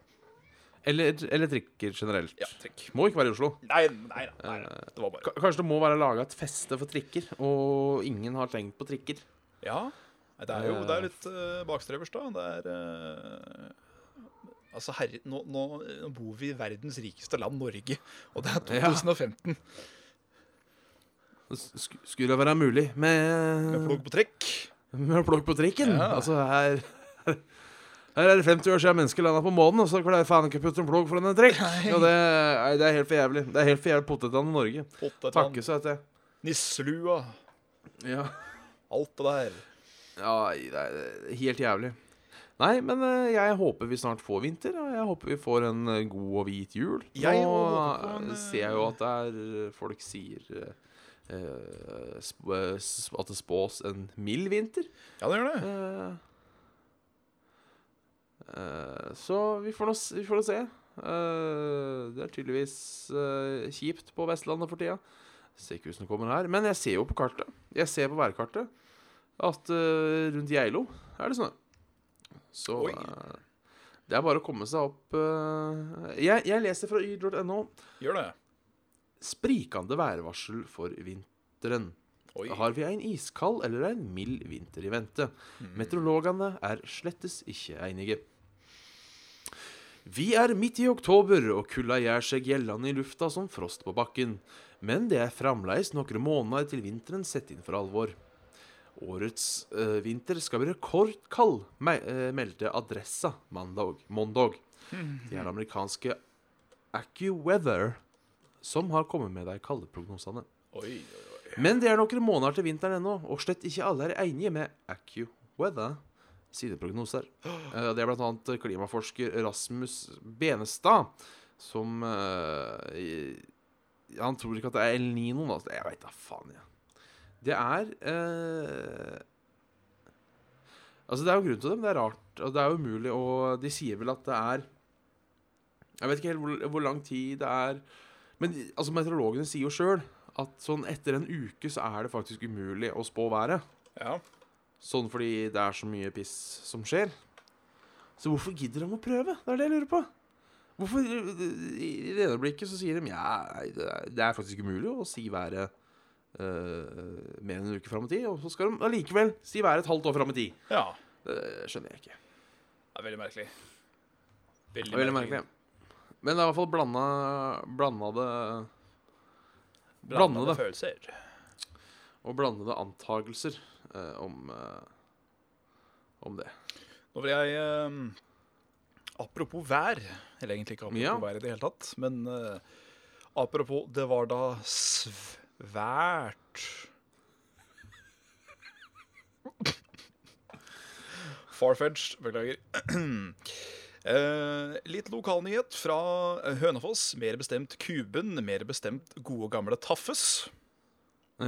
Eller, eller trikker generelt. Ja, trikk. Må ikke være i Oslo. Nei, nei, nei, nei. Det var bare Kanskje det må være laga et feste for trikker, og ingen har tenkt på trikker. Ja. Nei, det er jo det er litt uh, bakstreversk, da. Det er uh, Altså, herre, nå, nå, bor vi i verdens rikeste land, Norge, og det er Ja. 2015. Sk skulle det være mulig med, Med plogg på trikk? med plogg på trikken? Ja. Altså, her her er det 50 år siden mennesker landa på månen, og så klarer faen ikke å putte en plogg foran en trekk. Ja, det, nei, det er helt for jævlig. Det er helt for jævlig potetene i Norge. Potetvann, Takke seg til. nisselua, Ja. alt det der. ja, det er helt jævlig. Nei, men eh, jeg håper vi snart får vinter, og jeg håper vi får en eh, god og hvit jul. Jeg Nå en, eh, ser jeg jo at det er folk sier uh, sp at det spås en mild vinter. Ja, det gjør det. Uh, så vi får nå vi får se. Eh, det er tydeligvis eh, kjipt på Vestlandet for tida. Ser ikke ut som det kommer her. Men jeg ser jo på kartet Jeg ser på værkartet at eh, rundt Geilo er det snø. Så eh, det er bare å komme seg opp eh, jeg, jeg leser fra yr.no. Gjør det. Sprikende værvarsel for vinteren. Oi. Har vi en iskald eller en mild vinter i vente? Meteorologene er slettes ikke enige. Vi er midt i oktober, og kulda gjør seg gjeldende i lufta som frost på bakken. Men det er fremdeles noen måneder til vinteren setter inn for alvor. Årets eh, vinter skal bli rekordkald, me eh, meldte Adressa mandag. mandag. Det er amerikanske AccuWeather som har kommet med de kalde prognosene. Oi, oi, oi. Men det er noen måneder til vinteren ennå, og slett ikke alle er enige med AccuWeather sine prognoser. Eh, Det er annet klimaforsker Rasmus Benestad som eh, Han tror ikke at det er El Nino. Da. Jeg veit da faen, jeg. Det er eh, Altså, det er jo grunn til det, men det er rart. Og det er jo umulig og De sier vel at det er Jeg vet ikke helt hvor, hvor lang tid det er Men altså, meteorologene sier jo sjøl at sånn etter en uke så er det faktisk umulig å spå været. Ja. Sånn fordi det er så mye piss som skjer. Så hvorfor gidder de å prøve? Det er det jeg lurer på. Hvorfor I det ene blikket så sier de ja, det er, faktisk umulig å si været uh, mer enn en uke fram i tid. Og så skal de allikevel si været et halvt år fram i tid. ja. Det skjønner jeg ikke. Det er veldig merkelig. Er veldig merkelig. Men det er i hvert fall blanda blanda det Blandede følelser. Og blandede antagelser eh, om eh, om det. Nå vil jeg eh, Apropos vær Eller egentlig ikke apropos Ja. vær i det hele tatt, men eh, apropos Det var da svært Farfetched, beklager. Eh, litt lokalnyhet fra Hønefoss. Mer bestemt Kuben. Mer bestemt gode, gamle Taffes.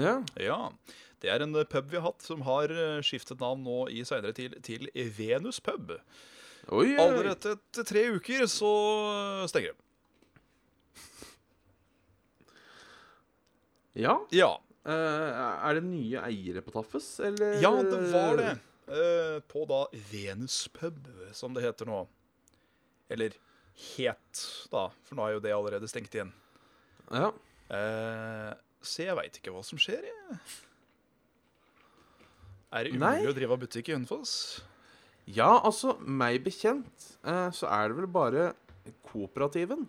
Ja. Ja, Det er en pub vi har hatt som har eh, skiftet navn nå i senere tid til Venus pub. Oi, oi. Allerede etter tre uker så stenger det. Ja. Ja, Uh, er det nye eiere på Taffes, eller? ja det var det. Uh, på da Venus pub, som det heter nå. Eller het, da, for nå er jo det allerede stengt igjen. Ja. Eh, så jeg veit ikke hva som skjer, jeg. Er det Nei. umulig å drive av butikk i Hønefoss? ja, altså, meg bekjent eh, så er det vel bare kooperativen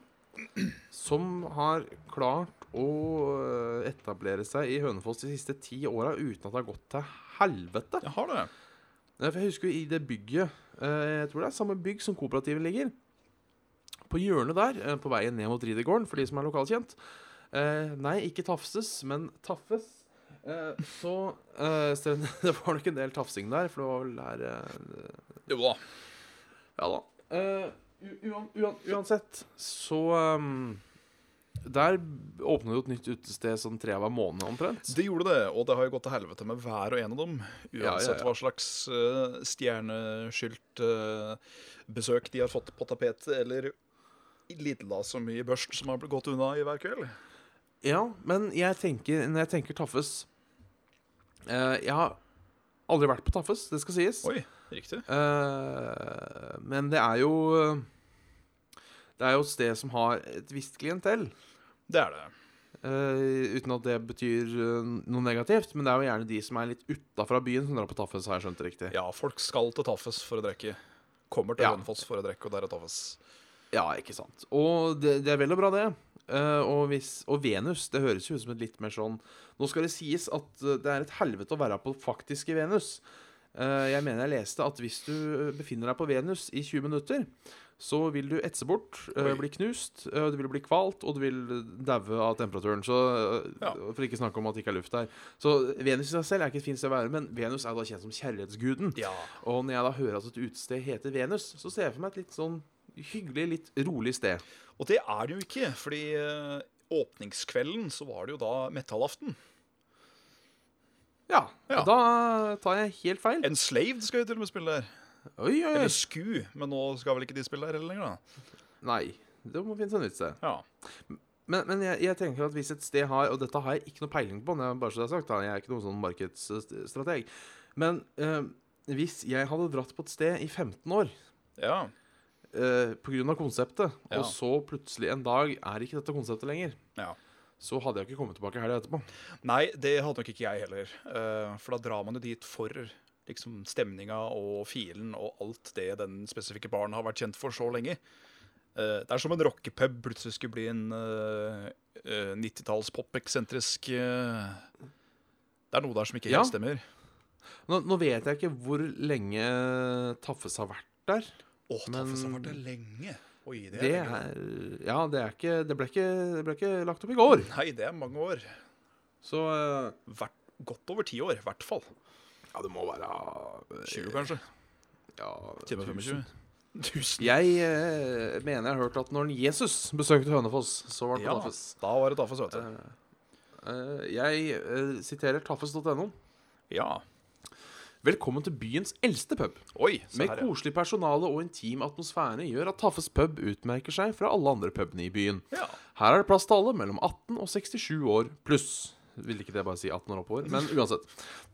som har klart å eh, etablere seg i Hønefoss de siste ti åra uten at det har gått til helvete. Jeg har det. Eh, For jeg husker jo i det bygget eh, Jeg tror det er samme bygg som kooperativet ligger. På hjørnet der, eh, på veien ned mot Ridegården, for de som er lokalkjent. Eh, nei, ikke tafses, men taffes. Eh, så eh, så Det var nok en del tafsing der, for det var vel der eh, Jo da. Ja da. Eh, uansett, så um, Der åpna jo et nytt utested sånn tre hver måned omtrent. Det gjorde det, og det har jo gått til helvete med hver og en av dem. Uansett ja, ja. hva slags uh, stjerneskylt uh, de har fått på tapetet, eller lidla så mye børst som har blitt gått unna i hver kveld. Ja, men jeg tenker, når jeg tenker Taffes eh, Jeg har aldri vært på Taffes, det skal sies. Oi, riktig. Eh, men det er jo Det er jo et sted som har et visst klientell. Det er det. Eh, uten at det betyr eh, noe negativt, men det er jo gjerne de som er litt utafra byen, som drar på Taffes, har jeg skjønt det riktig. Ja, folk skal til Taffes for å drikke. Kommer til Ja. Hønefoss for å drikke, og der er Taffes. Ja, ikke sant. Og det, det er vel og bra, det. Eh, og, hvis, og Venus, det høres jo ut som et litt mer sånn Nå skal det sies at eh, det er et helvete å være på faktiske Venus. Eh, jeg mener jeg leste at hvis du befinner deg på Venus i 20 minutter, så vil du etse bort, Oi. bli knust, du vil bli kvalt, og du vil daue av temperaturen. Så, Ja. For ikke snakke om at det ikke er luft der. Så Venus i seg selv er ikke et fint sted å være, men Venus er da kjent som kjærlighetsguden. Ja. Og når jeg da hører at et utested heter Venus, så ser jeg for meg et litt sånn hyggelig, litt rolig sted. Og det er det jo ikke, fordi eh, åpningskvelden så var det jo da metallaften. Ja, Ja. da tar jeg helt feil. Enslaved skal jo til og med spille der. Oi, oi. Eller Sku, men nå skal vel ikke de spille der heller lenger, da. Nei, det må finnes en nytt sted. Ja. Men, men jeg, jeg tenker at hvis et sted har Og dette har jeg ikke noe peiling på, jeg bare så det er sagt, da. jeg er ikke noen sånn markedsstrateg. Men øh, hvis jeg hadde dratt på et sted i 15 år ja. Eh, pga. konseptet, Ja. og så plutselig en dag er ikke dette konseptet lenger, ja. så hadde jeg ikke kommet tilbake helga etterpå. Nei, det hadde nok ikke jeg heller. Uh, for da drar man jo dit for liksom, stemninga og filen og alt det den spesifikke baren har vært kjent for så lenge. Uh, det er som en rockepub plutselig skulle bli en uh, 90-talls pop-eksentrisk eh, Det er noe der som ikke Ja. helt stemmer. Nå, nå vet jeg ikke hvor lenge Taffes har vært der. Å, Men- Taffes har vært lenge. Oi, det er, lenge. er Ja, det er ikke Det ble ikke, det ble ikke lagt opp i går. Nei, det er mange år. Så eh, Hvert, godt over ti år, i hvert fall. Ja, det må være eh, 20, kanskje. Ja, Time 25. 1000. Jeg eh, mener jeg har hørt at når Jesus besøkte Hønefoss, så var det Ja, Taffes. da var det Taffes, vet du. Eh, jeg eh, siterer taffes.no. Ja. Velkommen til byens eldste pub. Oi, se Med her, ja. koselig personale og intim atmosfære gjør at Taffes pub utmerker seg fra alle andre pubene i byen. ja. Her er det plass til alle mellom 18 og 67 år pluss. Vil ikke det bare si 18 år oppover, men uansett.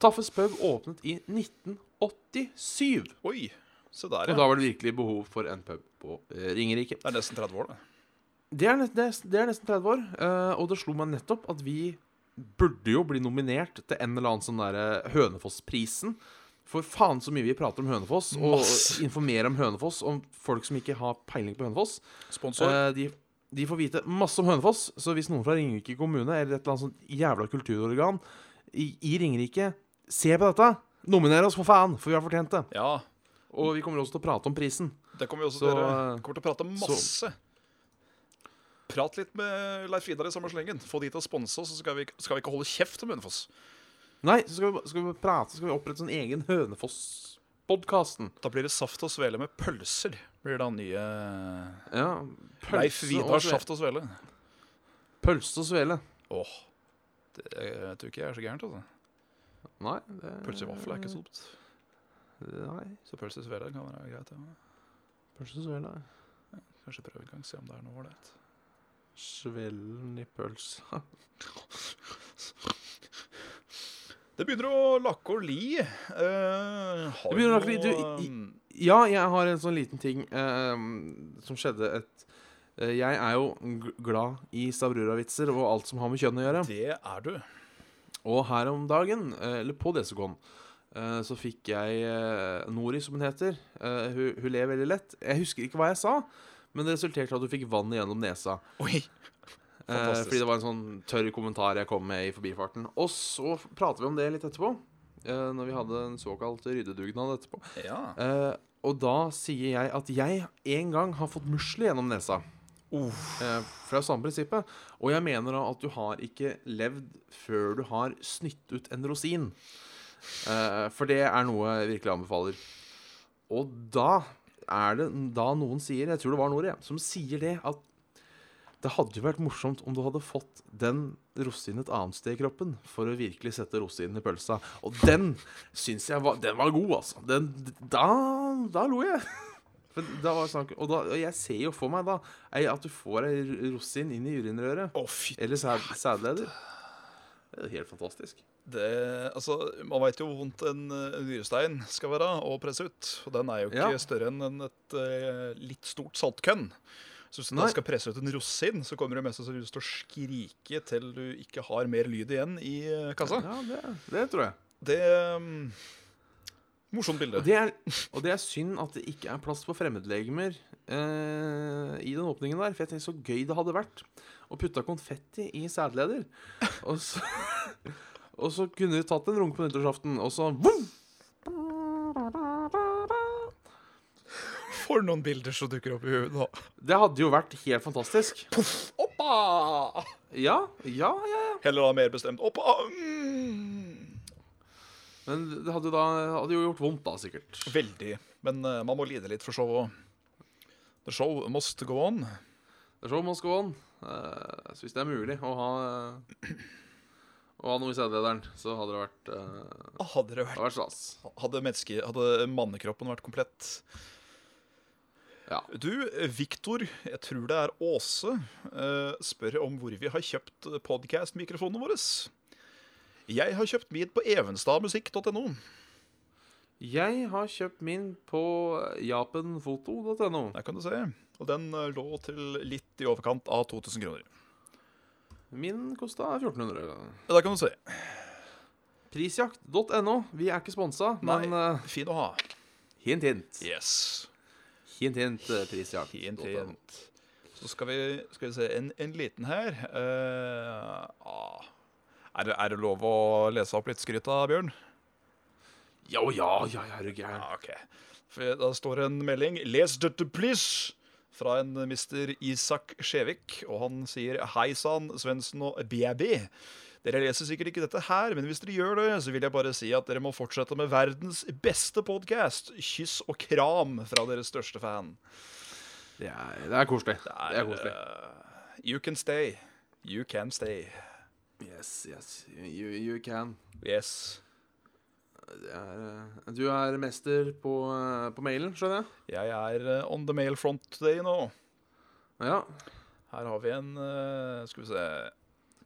Taffes pub åpnet i 1987. Oi, se der, Og ja. da var det virkelig behov for en pub på eh, Ringerike. Det er nesten 30 år, det. Det er, nest, det er- det er nesten 30 år, eh, og det slo meg nettopp at vi burde jo bli nominert til en eller annen sånn derre Hønefoss-prisen. For faen så mye vi prater om Hønefoss, og informerer om Hønefoss, om folk som ikke har peiling på Hønefoss. Sponsor. Eh, de, de får vite masse om Hønefoss, så hvis noen fra Ringerike kommune eller et eller annet sånt jævla kulturorgan i, i Ringerike ser på dette, nominer oss for faen, for vi har fortjent det. ja, Og vi kommer også til å prate om prisen. det kommer vi også Så, til å gjøre. eh, kommer til å prate masse. Prat litt med Leif Vidar i samme slengen. Få de til å sponse oss, så skal vi, skal vi ikke holde kjeft om Hønefoss. Nei, så skal vi, skal vi prate, skal vi opprette sånn egen Hønefoss-podkasten. Da blir det saft og svele med pølser. Blir da nye Ja. Leif Vidar og saft og svele. Pølse og svele. Åh, det jeg tror ikke jeg er så gærent, altså. Nei, det Pølse i vaffel er ikke så dumt. Nei, Så pølse i svele kan være greit. Ja. pølse og svele. Ja, Kanskje prøve en gang, se om det er noe ålreit. Svellen i pølsa. Det begynner å lakke og li. Uh, har Det begynner å lakke og li. Du, i- um, Ja, jeg har en sånn liten ting uh, som skjedde et uh, Jeg er jo glad i Stavrura-vitser og alt som har med kjønn å gjøre. Det er du. Og her om dagen, eller på Desicon, eh, så fikk jeg Nori, som hun heter. Hun, hun ler veldig lett. Jeg husker ikke hva jeg sa, men det resulterte i at hun fikk vann gjennom nesa. Oi. Eh, Fantastisk. fordi det var en sånn tørr kommentar jeg kom med i forbifarten. Og så prater vi om det litt etterpå. eh, når vi hadde en såkalt ryddedugnad etterpå. Ja. Eh, og da sier jeg at jeg en gang har fått musli gjennom nesa. Eh, fra samme prinsippet. Og jeg mener da at du har ikke levd før du har snytt ut en rosin. For det er noe jeg virkelig anbefaler. Og da er det da noen sier, jeg tror det var Nore, som sier det at det hadde jo vært morsomt om du hadde fått den rosinen et annet sted i kroppen for å virkelig sette rosinen i pølsa. Og den syns jeg var Den var god, altså. Den, da, da lo jeg. For da var snakk, og, da, og jeg ser jo for meg da at du får ei rosin inn i urinrøret. Oh, Eller sæd, sædleder. Det er helt fantastisk. det, altså, Man veit jo hvor vondt en nyrestein skal være å presse ut. Og den er jo ikke Ja. større enn en- et eh, litt stort saltkønn. Så hvis du skal presse ut en rosin, så kommer du mest sannsynlig til å skrike til du ikke har mer lyd igjen i eh, kassa. Ja, det, det tror jeg. Det um, Morsomt bilde. Og det, er, og det er synd at det ikke er plass for fremmedlegemer eh, i den åpningen der. For jeg tenkte så gøy det hadde vært å putte konfetti i sædleder. Og så, og så kunne vi tatt en runk på nyttårsaften, og så voom! For noen bilder som dukker opp i huet nå. Det hadde jo vært helt fantastisk. Oppa! Ja, ja, ja. ja. Heller da mer bestemt oppa. Mm. Men det hadde jo da hadde jo gjort vondt, da, sikkert. Veldig. Men uh, man må lide litt for showet. The show must go on. The show must go on. Uh, så hvis det er mulig å ha uh, Å ha noe i sædlederen, så hadde det vært uh, Hadde det Det vært vært stas. Hadde, hadde mannekroppen vært komplett. Ja. Du, Viktor, jeg tror det er Åse, eh, spør om hvor vi har kjøpt podkast-mikrofonene våre. Jeg har kjøpt min på evenstadmusikk.no. Jeg har kjøpt min på japanfoto.no. Der kan du se. Og den eh, lå til litt i overkant av 2000 kroner. Min kosta 1400. Ja, Der kan du se. Prisjakt.no. Vi er ikke sponsa, men Nei, Fin å ha. hint, hint. Yes. Hint, hint, prisjakt. Hint, hint. Så skal vi, skal vi se en, en liten her. Uh, ah. er, det, er det lov å lese opp litt skryt av Bjørn? Ja, ja, ja, ja, er du gæren. Ja, okay. For da står en melding. Les dette, please! Fra en mister Isak Skjevik. Og han sier hei sann, Svendsen og Bjæbi. Dere leser sikkert ikke dette her, men hvis dere gjør det, så vil jeg bare si at dere må fortsette med verdens beste podkast. Kyss og kram fra deres største fan. Det er, det er koselig. Det er koselig. Uh, you can stay. You can stay. Yes, yes. You, you can. Yes. Det er, eh, du er mester på, eh, på mailen, skjønner jeg? Jeg er on the mail front today nå. Ja. Her har vi en Skal vi se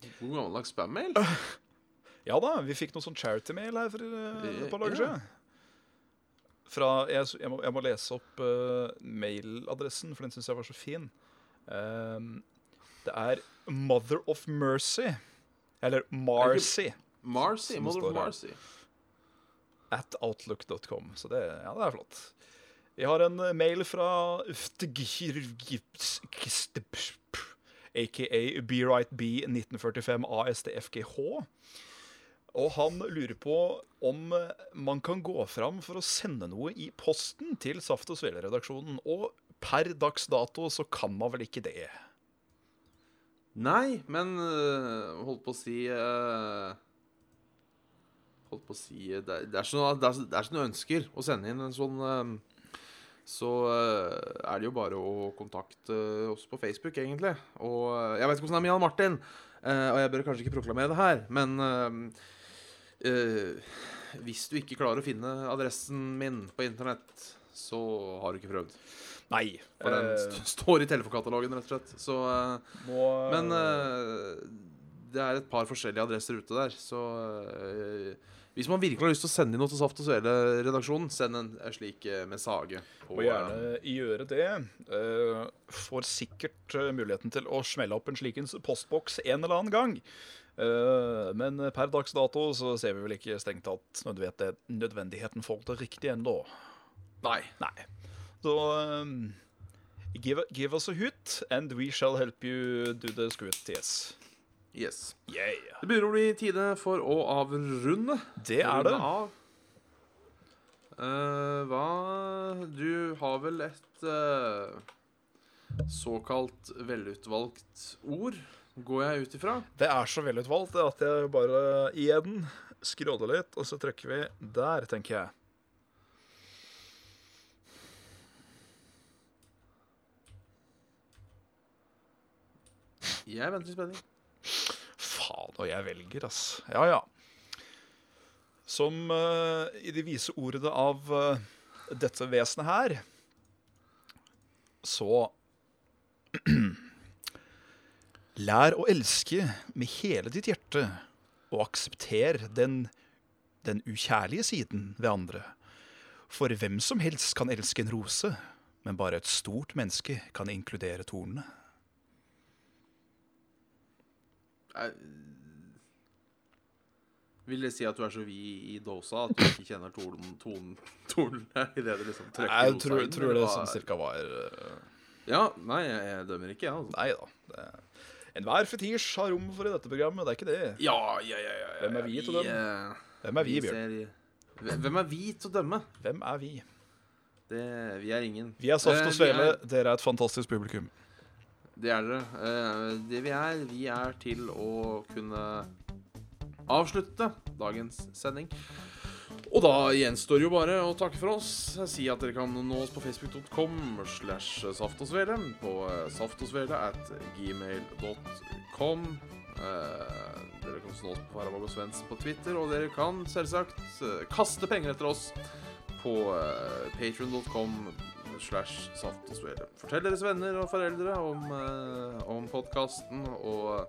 God gammeldags spam-mail. Ja da, vi fikk noe sånn charity-mail her for eh, et par dager siden. Fra, jeg, jeg, må, jeg må lese opp uh, mailadressen, for den syns jeg var så fin. Um, det er Mother of Mercy. Eller Marcy. Marcy. Mother of her. Marcy. At outlook.com. Så det, ja, det er flott. Vi har en eh, mail fra aka Be Right B 1945 ASTFGH. Og han lurer på om man kan gå fram for å sende noe i posten til Saft og Svele-redaksjonen. Og per dags dato så kan man vel ikke det. Nei, men øh, holdt på å si øh, Holdt på å si Det det er sånn noe ønsker å sende inn en sånn øh, Så øh, er det jo bare å kontakte oss på Facebook, egentlig. Og øh, jeg vet ikke hvordan det er med Jan Martin, øh, og jeg bør kanskje ikke proklamere det her, men uh, hvis du ikke klarer å finne adressen min på internett, så har du ikke prøvd. Nei. For den eh, st står i telefonkatalogen, rett og slett. Så uh, må, men uh, det er et par forskjellige adresser ute der, så eh, hvis man virkelig har lyst til å sende inn noe til Saft og Svele-redaksjonen, send en, en slik uh, message. på, Og gjerne gjøre det. Eh, får sikkert eh, muligheten til å smelle opp en slikens postboks en eller annen gang. Eh, men per dags dato så ser vi vel ikke strengt tatt nødvendig- nødvendigheten for det riktig ennå. Nei. Nei. Så um, give, give us a hoot, and we shall help you do the scoot, yes. Yes. Yeah. Det begynner å bli tide for å avrunde. Det er det. Eh, hva Du har vel et uh, såkalt velutvalgt ord, går jeg ut ifra? Det er så velutvalgt at jeg bare igjen skråder litt, og så trykker vi der, tenker jeg. Jeg venter i spenning. Faen, og jeg velger, ass. Ja, ja. Som uh, i de vise ordene av uh, dette vesenet her, så Lær å elske med hele ditt hjerte, og aksepter den, den ukjærlige siden ved andre. For hvem som helst kan elske en rose, men bare et stort menneske kan inkludere tornene. Eh, Vil det si at du er så vid i dosa at du ikke kjenner tonen, tonen, tonene i det du liksom trykker Jeg dosa tror, inn, tror det er sånn er- cirka var eh, Ja, nei, jeg, jeg dømmer ikke, jeg. Altså. Nei da. Enhver fetisj har rom for i dette programmet, det er ikke det. Ja, ja, ja, ja. Hvem er vi til å dømme? eh, Hvem er vi, Bjørn? Hvem- er vi til å dømme? Hvem er vi? Det, vi er ingen. Vi er Saft Eh, og Svele, er- dere er et fantastisk publikum. Det er dere. Eh, Det vi er, vi er til å kunne avslutte dagens sending. Og da gjenstår jo bare å takke for oss. Si at dere kan nå oss på facebook.com slash saftosvele. På saftosvele at gmail.com. Eh, dere kan nå oss på Farabag og Svendsen på Twitter, og dere kan selvsagt eh, kaste penger etter oss på eh, patreon.com slash saftogsvele. Fortell deres venner og foreldre om, eh, om podkasten, og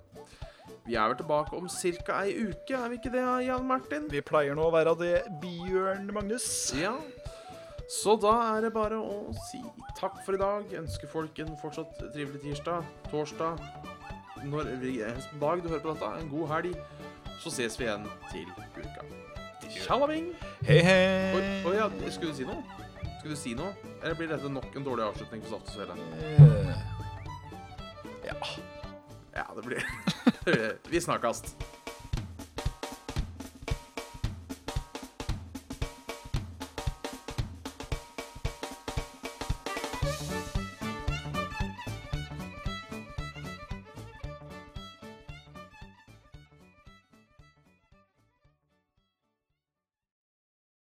vi er vel tilbake om ca. ei uke, er vi ikke det, Jan Martin? Vi pleier nå å være det, Bjørn Magnus. Ja. Så da er det bare å si takk for i dag. Ønsker folk en fortsatt trivelig tirsdag, torsdag Når hvilken dag du hører på dette. En god helg. Så ses vi igjen til uka. Tjalabing! Hei, hei. Å ja, skulle du si noe? Skulle du si noe? Eller blir dette nok en dårlig avslutning for Saft og Svele? Eh, Ja. Ja, det blir Vi snakkast.